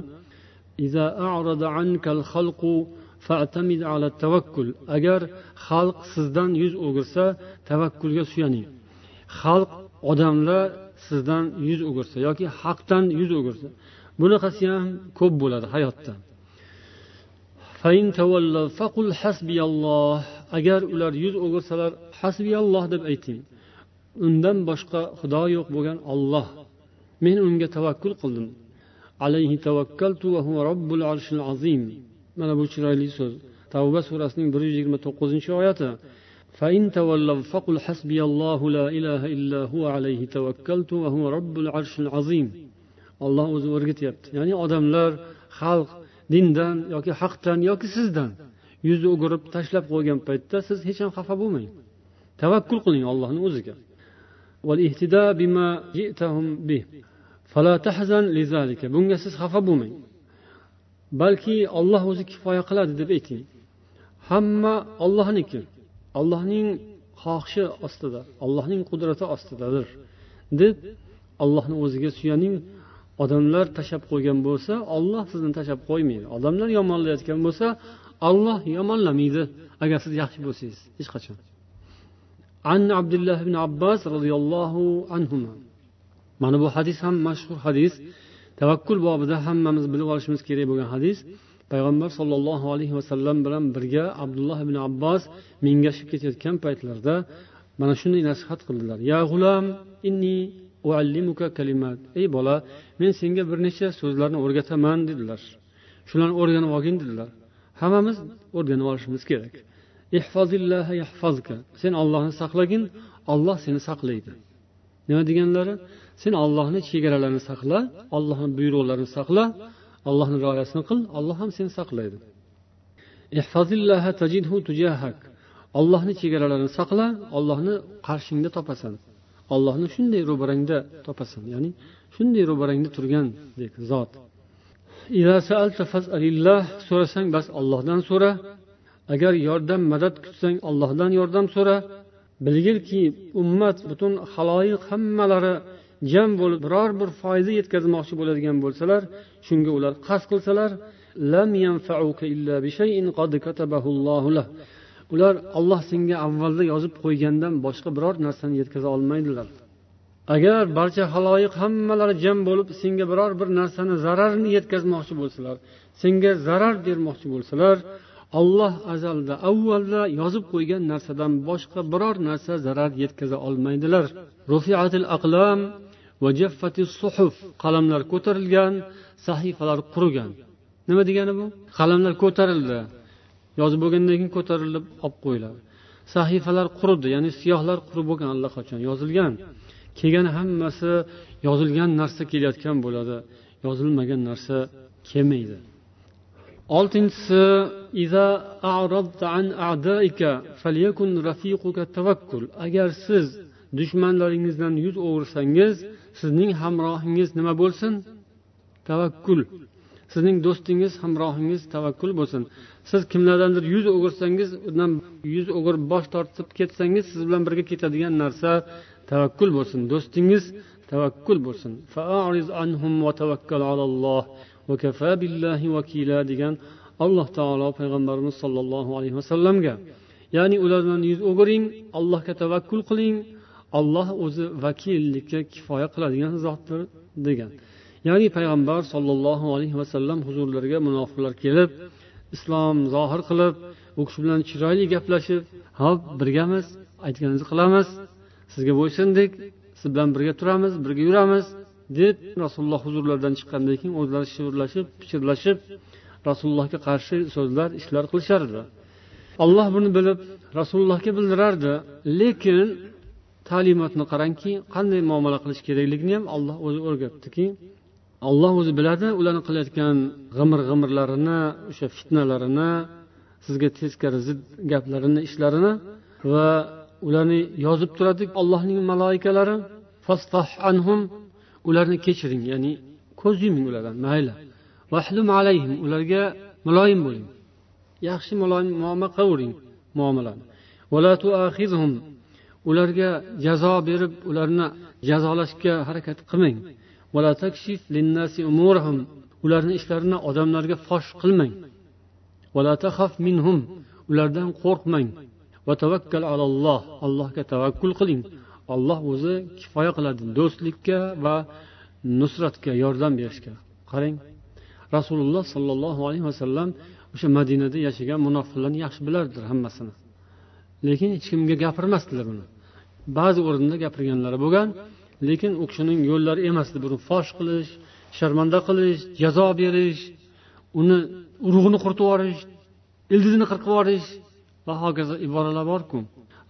agar xalq sizdan yuz o'girsa tavakkulga suyaning. Xalq odamlar sizdan yuz o'girsa yoki haqdan yuz o'girsa. Bunaqasi ham ko'p bo'ladi hayotda. Agar ular yuz o'girsalar hasbiyalloh deb ayting. undan boshqa xudo yo'q bo'lgan olloh men unga tavakkul qildim alayhi tavakkaltu va huva robbul arshil azim mana bu chiroyli so'z tavba surasining bir yuz yigirma to'qqizinchi oyati فإن تولوا فقل حسبي الله لا إله إلا هو عليه توكلت وهو رب العرش العظيم olloh o'zi o'rgatyapti ya'ni odamlar xalq dindan yoki haqdan yoki sizdan yuzni o'girib tashlab qo'ygan paytda siz hech ham xafa bo'lmang tavakkul qiling ollohni o'ziga Bunga siz xafa bo'lmang. Balki olloh o'zi kifoya qiladi deb ayting. Hamma ollohniki ollohning xohishi ostida ollohning qudrati ostidadir deb ollohni o'ziga suyaning odamlar tashlab qo'ygan bo'lsa olloh sizni tashlab qo'ymaydi. Odamlar yomonlayotgan bo'lsa olloh yomonlamaydi. Agar siz yaxshi bo'lsangiz hech qachon. An abdulloh ibn abbos roziyallohu anhu mana bu hadis ham mashhur hadis. Tavakkul bobida hammamiz bilib olishimiz kerak bo'lgan hadis. Payg'ambar sollallohu alayhi vasallam bilan birga abdulloh ibn abbos mingashib ketayotgan paytlarida mana shunday nasihat qildilar. Ya g'ulam inni uallimuka kalimat. Ey bola men senga bir necha so'zlarni o'rgataman dedilar. Shularni o'rganib olgin dedilar. Hammamiz o'rganib olishimiz kerak. Sen ollohni saqlagin olloh seni saqlaydi. Nima deganlari? Sen ollohni chegaralarini saqla ollohni buyruqlarini saqla allohni rioyasini qil olloh ham seni saqlaydi. Ollohni chegaralarini saqla ollohni qarshingda topasan. Ollohni shunday ro'barangda topasan ya'ni shunday ro'barangda turgandek zot. So'rasang bas ollohdan so'ra. Agar yordam madad kutsang ollohdan yordam so'ra bilgilki ummat butun haloyiq hammalari jam bo'lib biror bir foyda yetkazmoqchi bo'ladigan bo'lsalar shunga ular qasd qilsalar ular olloh senga avvalda yozib qo'ygandan boshqa biror narsani yetkaza olmaydilar. Agar barcha haloyiq hammalari jam bo'lib senga biror bir narsani zararini yetkazmoqchi bo'lsalar senga zarar bermoqchi bo'lsalar olloh azalda avvalda yozib qo'ygan narsadan boshqa biror narsa zarar yetkaza olmaydilar. Rufiatil aqlam va jaffati suhuf qalamlar ko'tarilgan sahifalar qurigan. Nima degani bu? Qalamlar ko'tarildi. Yozib bo'lgandan keyin ko'tarilib olib qo'yiladi. Sahifalar quridi ya'ni siyohlar qurib bo'lgan allaqachon yozilgan. Kelgan hammasi yozilgan narsa kelayotgan bo'ladi. Yozilmagan narsa kelmaydi. Oltinchisi agar siz dushmanlaringizdan yuz o'girsangiz sizning hamrohingiz nima bo'lsin? Tavakkul. Sizning do'stingiz hamrohingiz tavakkul bo'lsin. Siz kimlardandir yuz o'girsangiz undan yuz o'girib bosh tortib ketsangiz siz bilan birga ketadigan narsa tavakkul bo'lsin. Do'stingiz tavakkul bo'lsin. Degan alloh taolo payg'ambarimiz sollallohu alayhi vasallamga ya'ni ulardan yuz o'giring allohga tavakkul qiling olloh o'zi vakillikka kifoya qiladigan zotdir degan. Ya'ni payg'ambar sollallohu alayhi vasallam huzurlariga munofiqlar kelib islom zohir qilib u kishi bilan chiroyli gaplashib hop birgamiz aytganingizni qilamiz sizga bo'ysundik siz bilan birga turamiz birga yuramiz deb rasululloh huzurlaridan chiqqandan keyin o'zlari shivirlashib pichirlashib rasulullohga qarshi so'zlar ishlar qilishardi. Alloh buni bilib rasulullohga bildirardi. Lekin ta'limotni qarangki qanday muomala qilish kerakligini ham alloh o'zi o'rgatdiki alloh o'zi biladi ularni qilayotgan g'imir g'imirlarini o'sha fitnalarini sizga teskari zid gaplarini ishlarini va ularni yozib turadi allohning maloikalari. Anhum ularni kechiring ya'ni ko'z yuming ulardan mayli. Vahlum alayhim ularga muloyim bo'ling. Yaxshi muloyim muomala qilavering muomalani. Ularga jazo berib ularni jazolashga harakat qilmang. Ularni ishlarini odamlarga fosh qilmang. Ulardan qo'rqmang. Va tavakkal alalloh allohga tavakkul qiling. Olloh o'zi kifoya qiladi do'stlikka va nusratga yordam berishga. Qarang. Rasululloh sollallohu alayhi vasallam o'sha madinada yashagan munofiqlarni yaxshi bilardilar hammasini. Lekin hech kimga gapirmasdilar buni ba'zi o'rinda gapirganlari bo'lgan lekin u kishining yo'llari emasdi buni fosh qilish sharmanda qilish jazo berish uni urug'ini quritib yuborish ildizini qirqib yuborish va hokazo iboralar borku.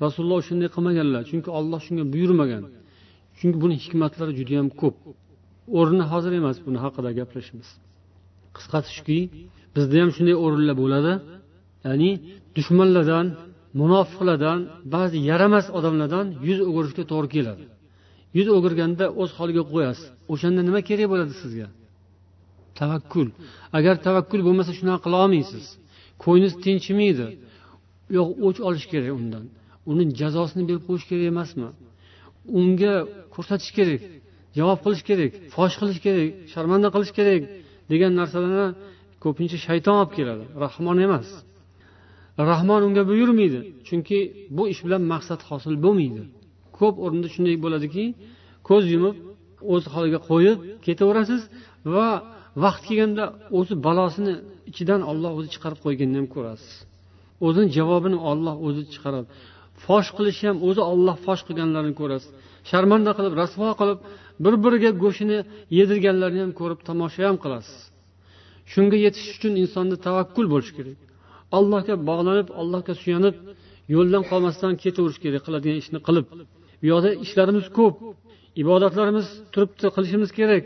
Rasululloh shunday qilmaganlar chunki olloh shunga buyurmagan. Chunki buni hikmatlari judayam ko'p. O'rni hozir emas buni haqida gaplashimiz qisqasi shuki bizda ham shunday o'rinlar bo'ladi. Ya'ni dushmanlardan munofiqlardan ba'zi yaramas odamlardan yuz o'girishga to'g'ri keladi. Yuz o'girganda o'z holiga qo'yasiz. O'shanda nima kerak bo'ladi sizga? Tavakkul. Agar tavakkul bo'lmasa shunaqa qila olmaysiz. Ko'nglingiz tinchimaydi yo'q o'ch olish kerak undan. Uni jazosini berib qo'yish kerak emasmi? Unga ko'rsatish kerak javob qilish kerak fosh qilish kerak sharmanda qilish kerak. Degan narsalarni ko'pincha shayton olib keladi. Rahmon emas. Rahmon unga buyurmaydi chunki bu ish bilan maqsad hosil bo'lmaydi. Ko'p o'rinda shunday bo'ladiki ko'z yumib o'z holiga qo'yib ketaverasiz va vaqt kelganda o'zi balosini ichidan olloh o'zi chiqarib qo'yganini ham ko'rasiz. O'zini javobini olloh o'zi chiqaradi. Fosh qilish ham o'zi olloh fosh qilganlarini ko'rasiz. Sharmanda qilib rasvo qilib bir biriga go'shtini yedirganlarni ham ko'rib tomosha ham qilasiz. Shunga yetish uchun insonda tavakkul bo'lishi kerak. Allohga bog'lanib allohga suyanib yo'ldan qolmasdan ketaverish kerak qiladigan ishni qilib. Bu yoqda ishlarimiz ko'p ibodatlarimiz turibdi qilishimiz kerak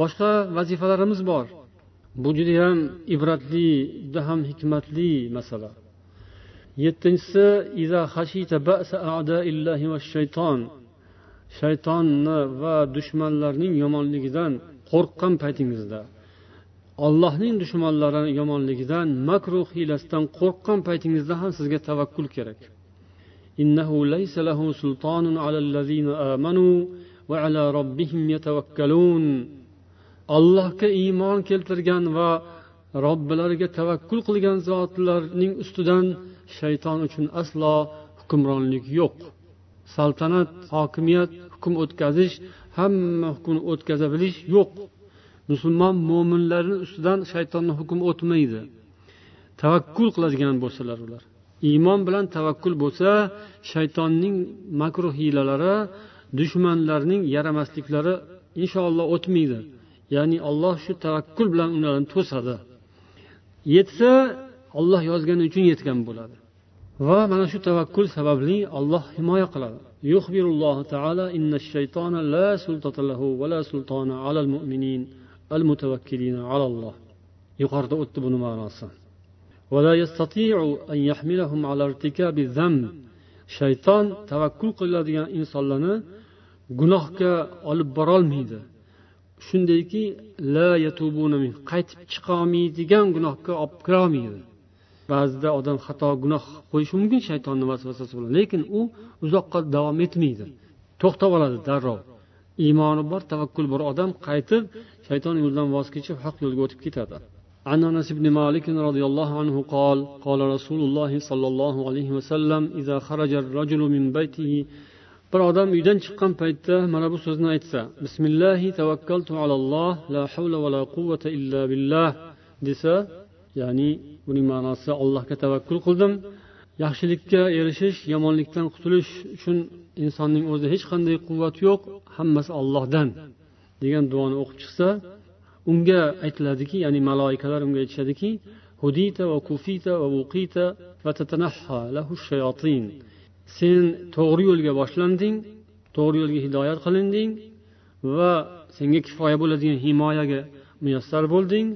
boshqa vazifalarimiz bor. Bu judayam ibratli juda ham hikmatli masala. Yettinchisi shaytonni va dushmanlarning yomonligidan qo'rqqan paytingizda allohning dushmanlari yomonligidan makru hiylasidan qo'rqqan paytingizda ham sizga tavakkul kerak. Allohga iymon keltirgan va robbilariga tavakkul qilgan zotlarning ustidan shayton uchun aslo hukmronlik yo'q. Saltanat hokimiyat hukm o'tkazish hamma hukmni o'tkaza bilish yo'q. Musulmon mo'minlarni ustidan shaytonni hukmi o'tmaydi. Tavakkul qiladigan bo'lsalar ular. Iymon bilan tavakkul bo'lsa shaytonning makru hiylalari dushmanlarning yaramasliklari inshaalloh o'tmaydi. Ya'ni alloh shu tavakkul bilan ularni to'sadi. Yetsa olloh yozgani uchun yetgan bo'ladi. va mana shu tavakkul sababli olloh himoya qiladi يخبر الله تعالى إن الشيطان لا سلطة له ولا سلطان على المؤمنين المتوكلين على الله yuqorida o'tdi buni ma'nosi ولا يستطيع أن يحملهم على ارتكاب الذنب shayton tavakkul qiladigan insonlarni gunohga olib borolmaydi shundayki la qaytib chiqolmaydigan gunohga olib kirolmaydi ba'zida odam xato gunoh qo'yishi mumkin shaytonni vasvasasi bilan lekin u uzoqqa davom etmaydi to'xtab oladi darrov iymoni bor tavakkul bor odam qaytib shayton yo'ldan voz kechib haq yo'lga o'tib ketadi عن انس بن مالك رضي الله عنه قال قال رسول الله صلى الله عليه وسلم اذا خرج الرجل من بيته bir odam uydan chiqqan paytda mana bu so'zni aytsa bismillahi tavakkaltu alalloh la havla va la quvvata illa billah desa ya'ni buning ma'nosi allohga tavakkul qildim. Yaxshilikka erishish yomonlikdan qutulish uchun insonning o'zida hech qanday quvvat yo'q hammasi ollohdan degan duoni o'qib chiqsa unga aytiladiki ya'ni maloikalar unga aytishadiki hudita va kufita va uqita va tatanaha lahu shayotin sen to'g'ri yo'lga boshlanding to'g'ri yo'lga hidoyat qilinding va senga kifoya bo'ladigan himoyaga muyassar bo'lding.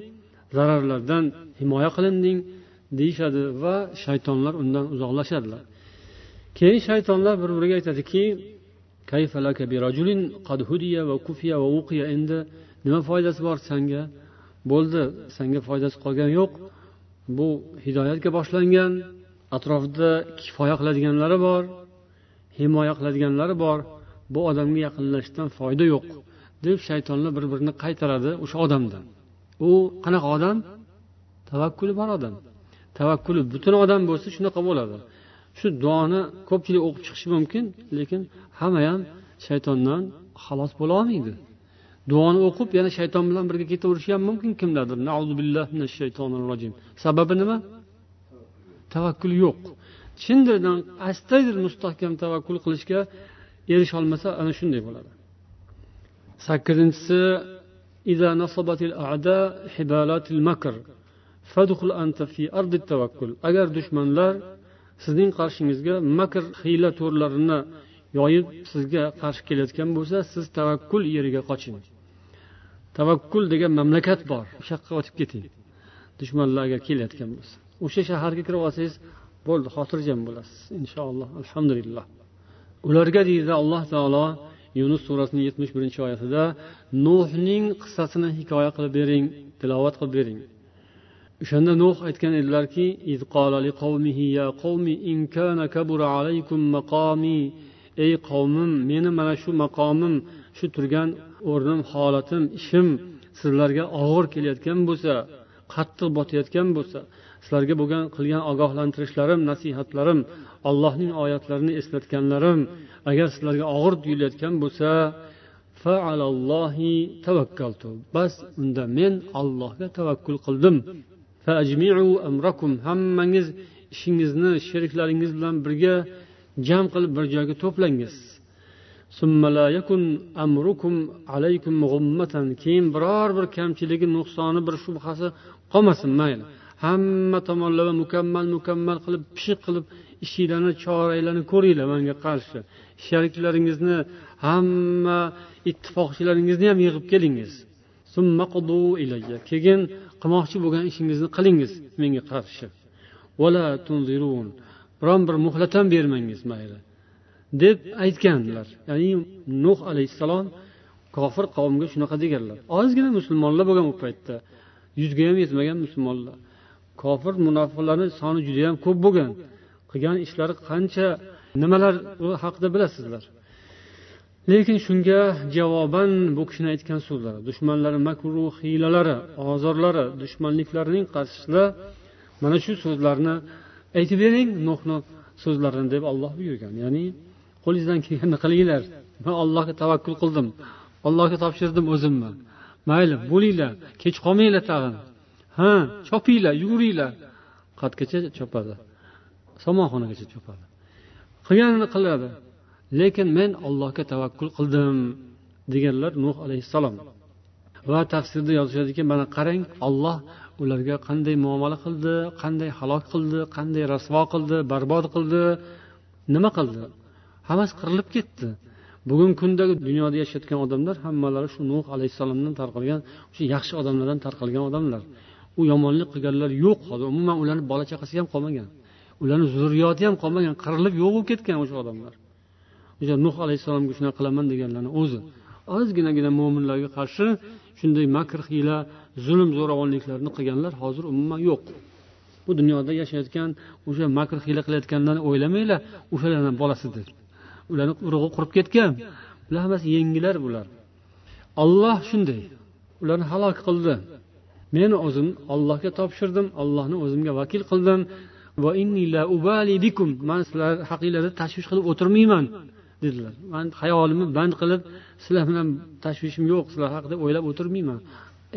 Zararlardan himoya qilinding deyishadi va shaytonlar undan uzoqlashadilar. Keyin shaytonlar bir biriga aytadiki endi nima foydasi bor sanga? Bo'ldi sanga foydasi qolgani yo'q. Bu hidoyatga boshlangan atrofida kifoya qiladiganlari bor himoya qiladiganlari bor. Bu odamga yaqinlashishdan foyda yo'q deb shaytonlar bir birini qaytaradi o'sha odamdan. U qanaqa odam? Tavakkuli bor odam. Tavakkuli butun odam bo'lsa shunaqa bo'ladi. Shu duoni ko'pchilik o'qib chiqishi mumkin lekin hamma ham shaytondan xalos bo'la olmaydi. Duoni o'qib yana shayton bilan birga ketaverishi ham mumkin kimlardir? Sababi nima? Tavakkul yo'q. Chin astaydil mustahkam tavakkul qilishga erisholmasa ana shunday bo'ladi. Sakkizinchisi agar dushmanlar sizning qarshingizga makr hiyla to'rlarini yoyib sizga qarshi kelayotgan bo'lsa siz tavakkul yeriga qoching tavakkul degan mamlakat bor o'sha yoqqa o'tib keting dushmanlar agar kelayotgan bo'lsa o'sha shaharga kirib olsangiz bo'ldi xotirjam bo'lasiz inshaalloh alhamdulillah ularga deydi alloh taolo yunus surasining yetmish birinchi oyatida nuhning qissasini hikoya qilib bering tilovat qilib bering. O'shanda nuh aytgan edilarki ey qavmim meni mana shu maqomim shu turgan o'rnim holatim ishim sizlarga og'ir kelayotgan bo'lsa qattiq botayotgan bo'lsa sizlarga bo'lgan qilgan ogohlantirishlarim nasihatlarim allohning oyatlarini eslatganlarim agar sizlarga og'ir tuyulayotgan bo'lsa bas unda men allohga tavakkul qildim. Hammangiz ishingizni sheriklaringiz bilan birga jam qilib bir joyga to'plangiz. Keyin biror bir kamchiligi nuqsoni bir shubhasi qolmasin mayli. Hamma tomonlama mukammal mukammal qilib pishiq qilib ishinglarni choranglarni ko'ringlar manga qarshi. Sheriklaringizni hamma ittifoqchilaringizni ham yig'ib kelingiz. Keyin qilmoqchi bo'lgan ishingizni qilingiz menga qarshi. Biron bir muhlat ham bermangiz mayli. Deb aytganlar. Ya'ni nuh alayhissalom kofir qavmga shunaqa deganlar. Ozgina musulmonlar bo'lgan u paytda. Yuzga ham yetmagan musulmonlar. Kofir munofiqlarni soni judayam ko'p bo'lgan. Qilgan ishlari qancha nimalar haqida bilasizlar. Lekin shunga javoban bu kishini aytgan so'zlari dushmanlari makru hiylalari ozorlari dushmanliklarining qarshisida mana shu so'zlarni aytib bering nuhni so'zlarini deb olloh buyurgan. Ya'ni qo'lingizdan kelganini qilinglar? Man allohga tavakkul qildim allohga topshirdim o'zimni. Mayli bo'linglar kech qolmanglar tag'in. Ha chopinglar yuguringlar qayergacha chopadi. Somonxonagacha chopadi. Qilganini qiladi. Lekin men allohga tavakkul qildim deganlar nuh alayhissalom. Va tafsirda yozishadiki mana qarang olloh ularga qanday muomala qildi qanday halok qildi qanday rasvo qildi barbod qildi. Nima qildi? Hammasi qirilib ketdi. Bugungi kunda dunyoda yashayotgan odamlar hammalari shu nuh alayhissalomdan tarqalgan o'sha yaxshi odamlardan tarqalgan odamlar. U yomonlik qilganlar yo'q hozir umuman ularni bola chaqasi ham qolmagan. Ularni zurriyoti ham qolmagan. Qirilib yo'q bo'lib ketgan o'sha odamlar. O'sha nuh alayhissalomga shunaqa qilaman deganlarni o'zi. Ozginagina mo'minlarga qarshi shunday makr hiyla zulm zo'ravonliklarni qilganlar hozir umuman yo'q. Bu dunyoda yashayotgan o'sha makr hiyla qilayotganlarni o'ylamanglar o'shalarni bolasidir. Deb ularni urug'i qurib ketgan. Bular hammasi yengillar bular. Olloh shunday. Ularni halok qildi. Men o'zim ollohga topshirdim ollohni o'zimga vakil qildim. Man sizlar haqinglarda tashvish qilib o'tirmayman dedilar. Man hayolimni band qilib sizlar bilan tashvishim yo'q sizlar haqida o'ylab o'tirmayman.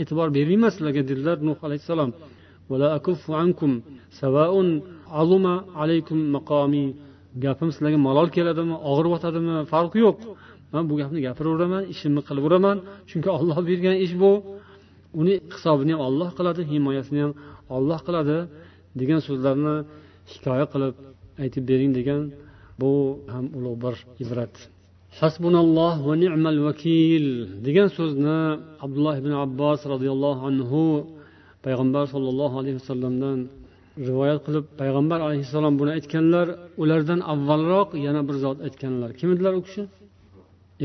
E'tibor bermayman sizlarga dedilar nuh alayhissalom. Gapim sizlarga malol keladimi og'ribyotadimi farqi yo'q. Man bu gapni gapiraveraman ishimni qilaveraman chunki olloh bergan ish bu. Uni hisobini ham olloh qiladi himoyasini ham olloh qiladi degan so'zlarni hikoya qilib aytib bering degan bu ham ulug' bir ibrat. Hasbunalloh va ni'mal vakil degan so'zni abdulloh ibn abbos roziyallohu anhu payg'ambar sollallohu alayhi vasallamdan rivoyat qilib payg'ambar alayhissalom buni aytganlar ulardan avvalroq yana bir zot aytganlar. Kim edilar u kishi?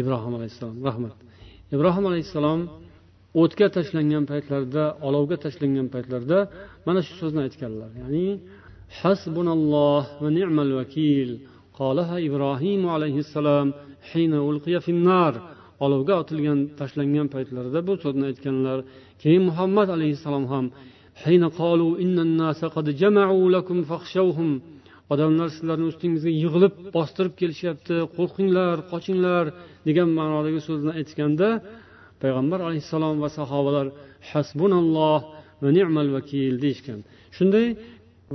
Ibrohim alayhissalom. Rahmat. Ibrohim alayhissalom o'tga tashlangan paytlarida olovga tashlangan paytlarida mana shu so'zni aytganlar. Ya'ni hasbunalloh va ni'mal vakil qolaha ibrohim alayhissalom hina ulqiya finnar olovga otilgan tashlangan paytlarida bu so'zni aytganlar. Keyin muhammad alayhissalom ham hina qolu qad jama'u lakum fakhshawhum odamlar sizlarni ustingizga yig'ilib bostirib kelishyapti qo'rqinglar qochinglar degan ma'nodagi so'zni aytganda payg'ambar alayhissalom va sahobalar hasbunalloh va ni'mal vakil deyishgan. Shunday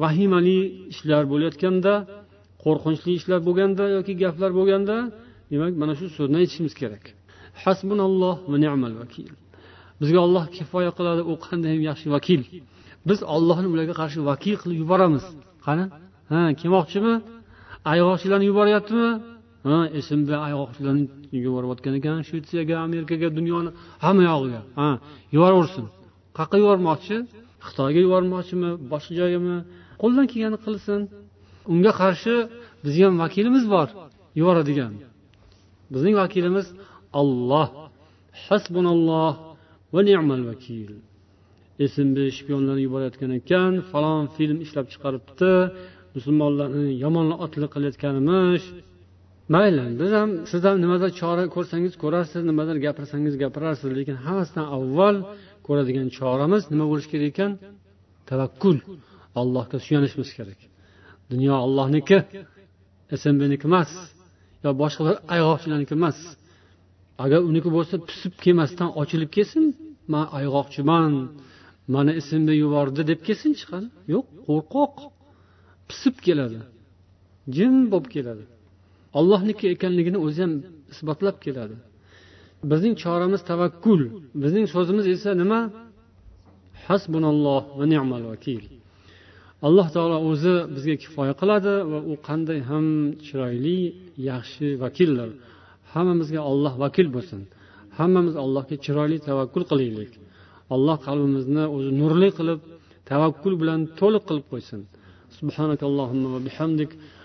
vahimali ishlar bo'layotganda qo'rqinchli ishlar bo'lganda yoki gaplar bo'lganda demak mana shu so'zni aytishimiz kerak. Hasbunalloh va ni'mal vakil bizga olloh kifoya qiladi u qanday yaxshi vakil. Biz ollohni ularga qarshi vakil qilib yuboramiz. Qani? Ha kelmoqchimi ayg'oqchilarni yuboryaptimi? Ha smb oyoqlarni yuborayotgan ekan shvetsiyaga amerikaga dunyoni hamma yog'iga. Ha yuboraversin. Qayerqa yubormoqchi? Xitoyga yubormoqchimi? Boshqa joygami qo'ldan kelganini qilsin. Unga qarshi bizni ham vakilimiz bor. Yuboradigan. Bizning vakilimiz olloh hasbunalloh va ni'mal vakil. Smb shpionlarni yuborayotgan ekan falon film ishlab chiqaribdi. Musulmonlarni yomon otliq qilayotganimiz mayli biz ham siz ham nimadir chora ko'rsangiz ko'rarsiz nimadir gapirsangiz gapirarsiz lekin hammasidan avval ko'radigan choramiz nima bo'lishi kerak ekan? Tavakkul. Allohga suyanishimiz kerak. Dunyo ollohniki smbniki emas yo boshqa bir ayg'oqchilarniki emas. Agar uniki bo'lsa pisib kelmasdan ochilib kelsin man ayg'oqchiman mani smb yubordi deb kelsin chiqadi. Yo'q qo'rqoq. Pisib keladi. Jim bo'lib keladi. ollohniki ekanligini o'zi ham isbotlab keladi. Bizning choramiz tavakkul bizning so'zimiz esa nima? Hasbunalloh va ni'mal vakil. Alloh taolo o'zi bizga kifoya qiladi va u qanday ham chiroyli yaxshi vakildir. Hammamizga olloh vakil bo'lsin. Hammamiz allohga chiroyli tavakkul qilaylik. Alloh qalbimizni o'zi nurli qilib tavakkul bilan to'liq qilib qo'ysin. Subhanakallohumma va bihamdik.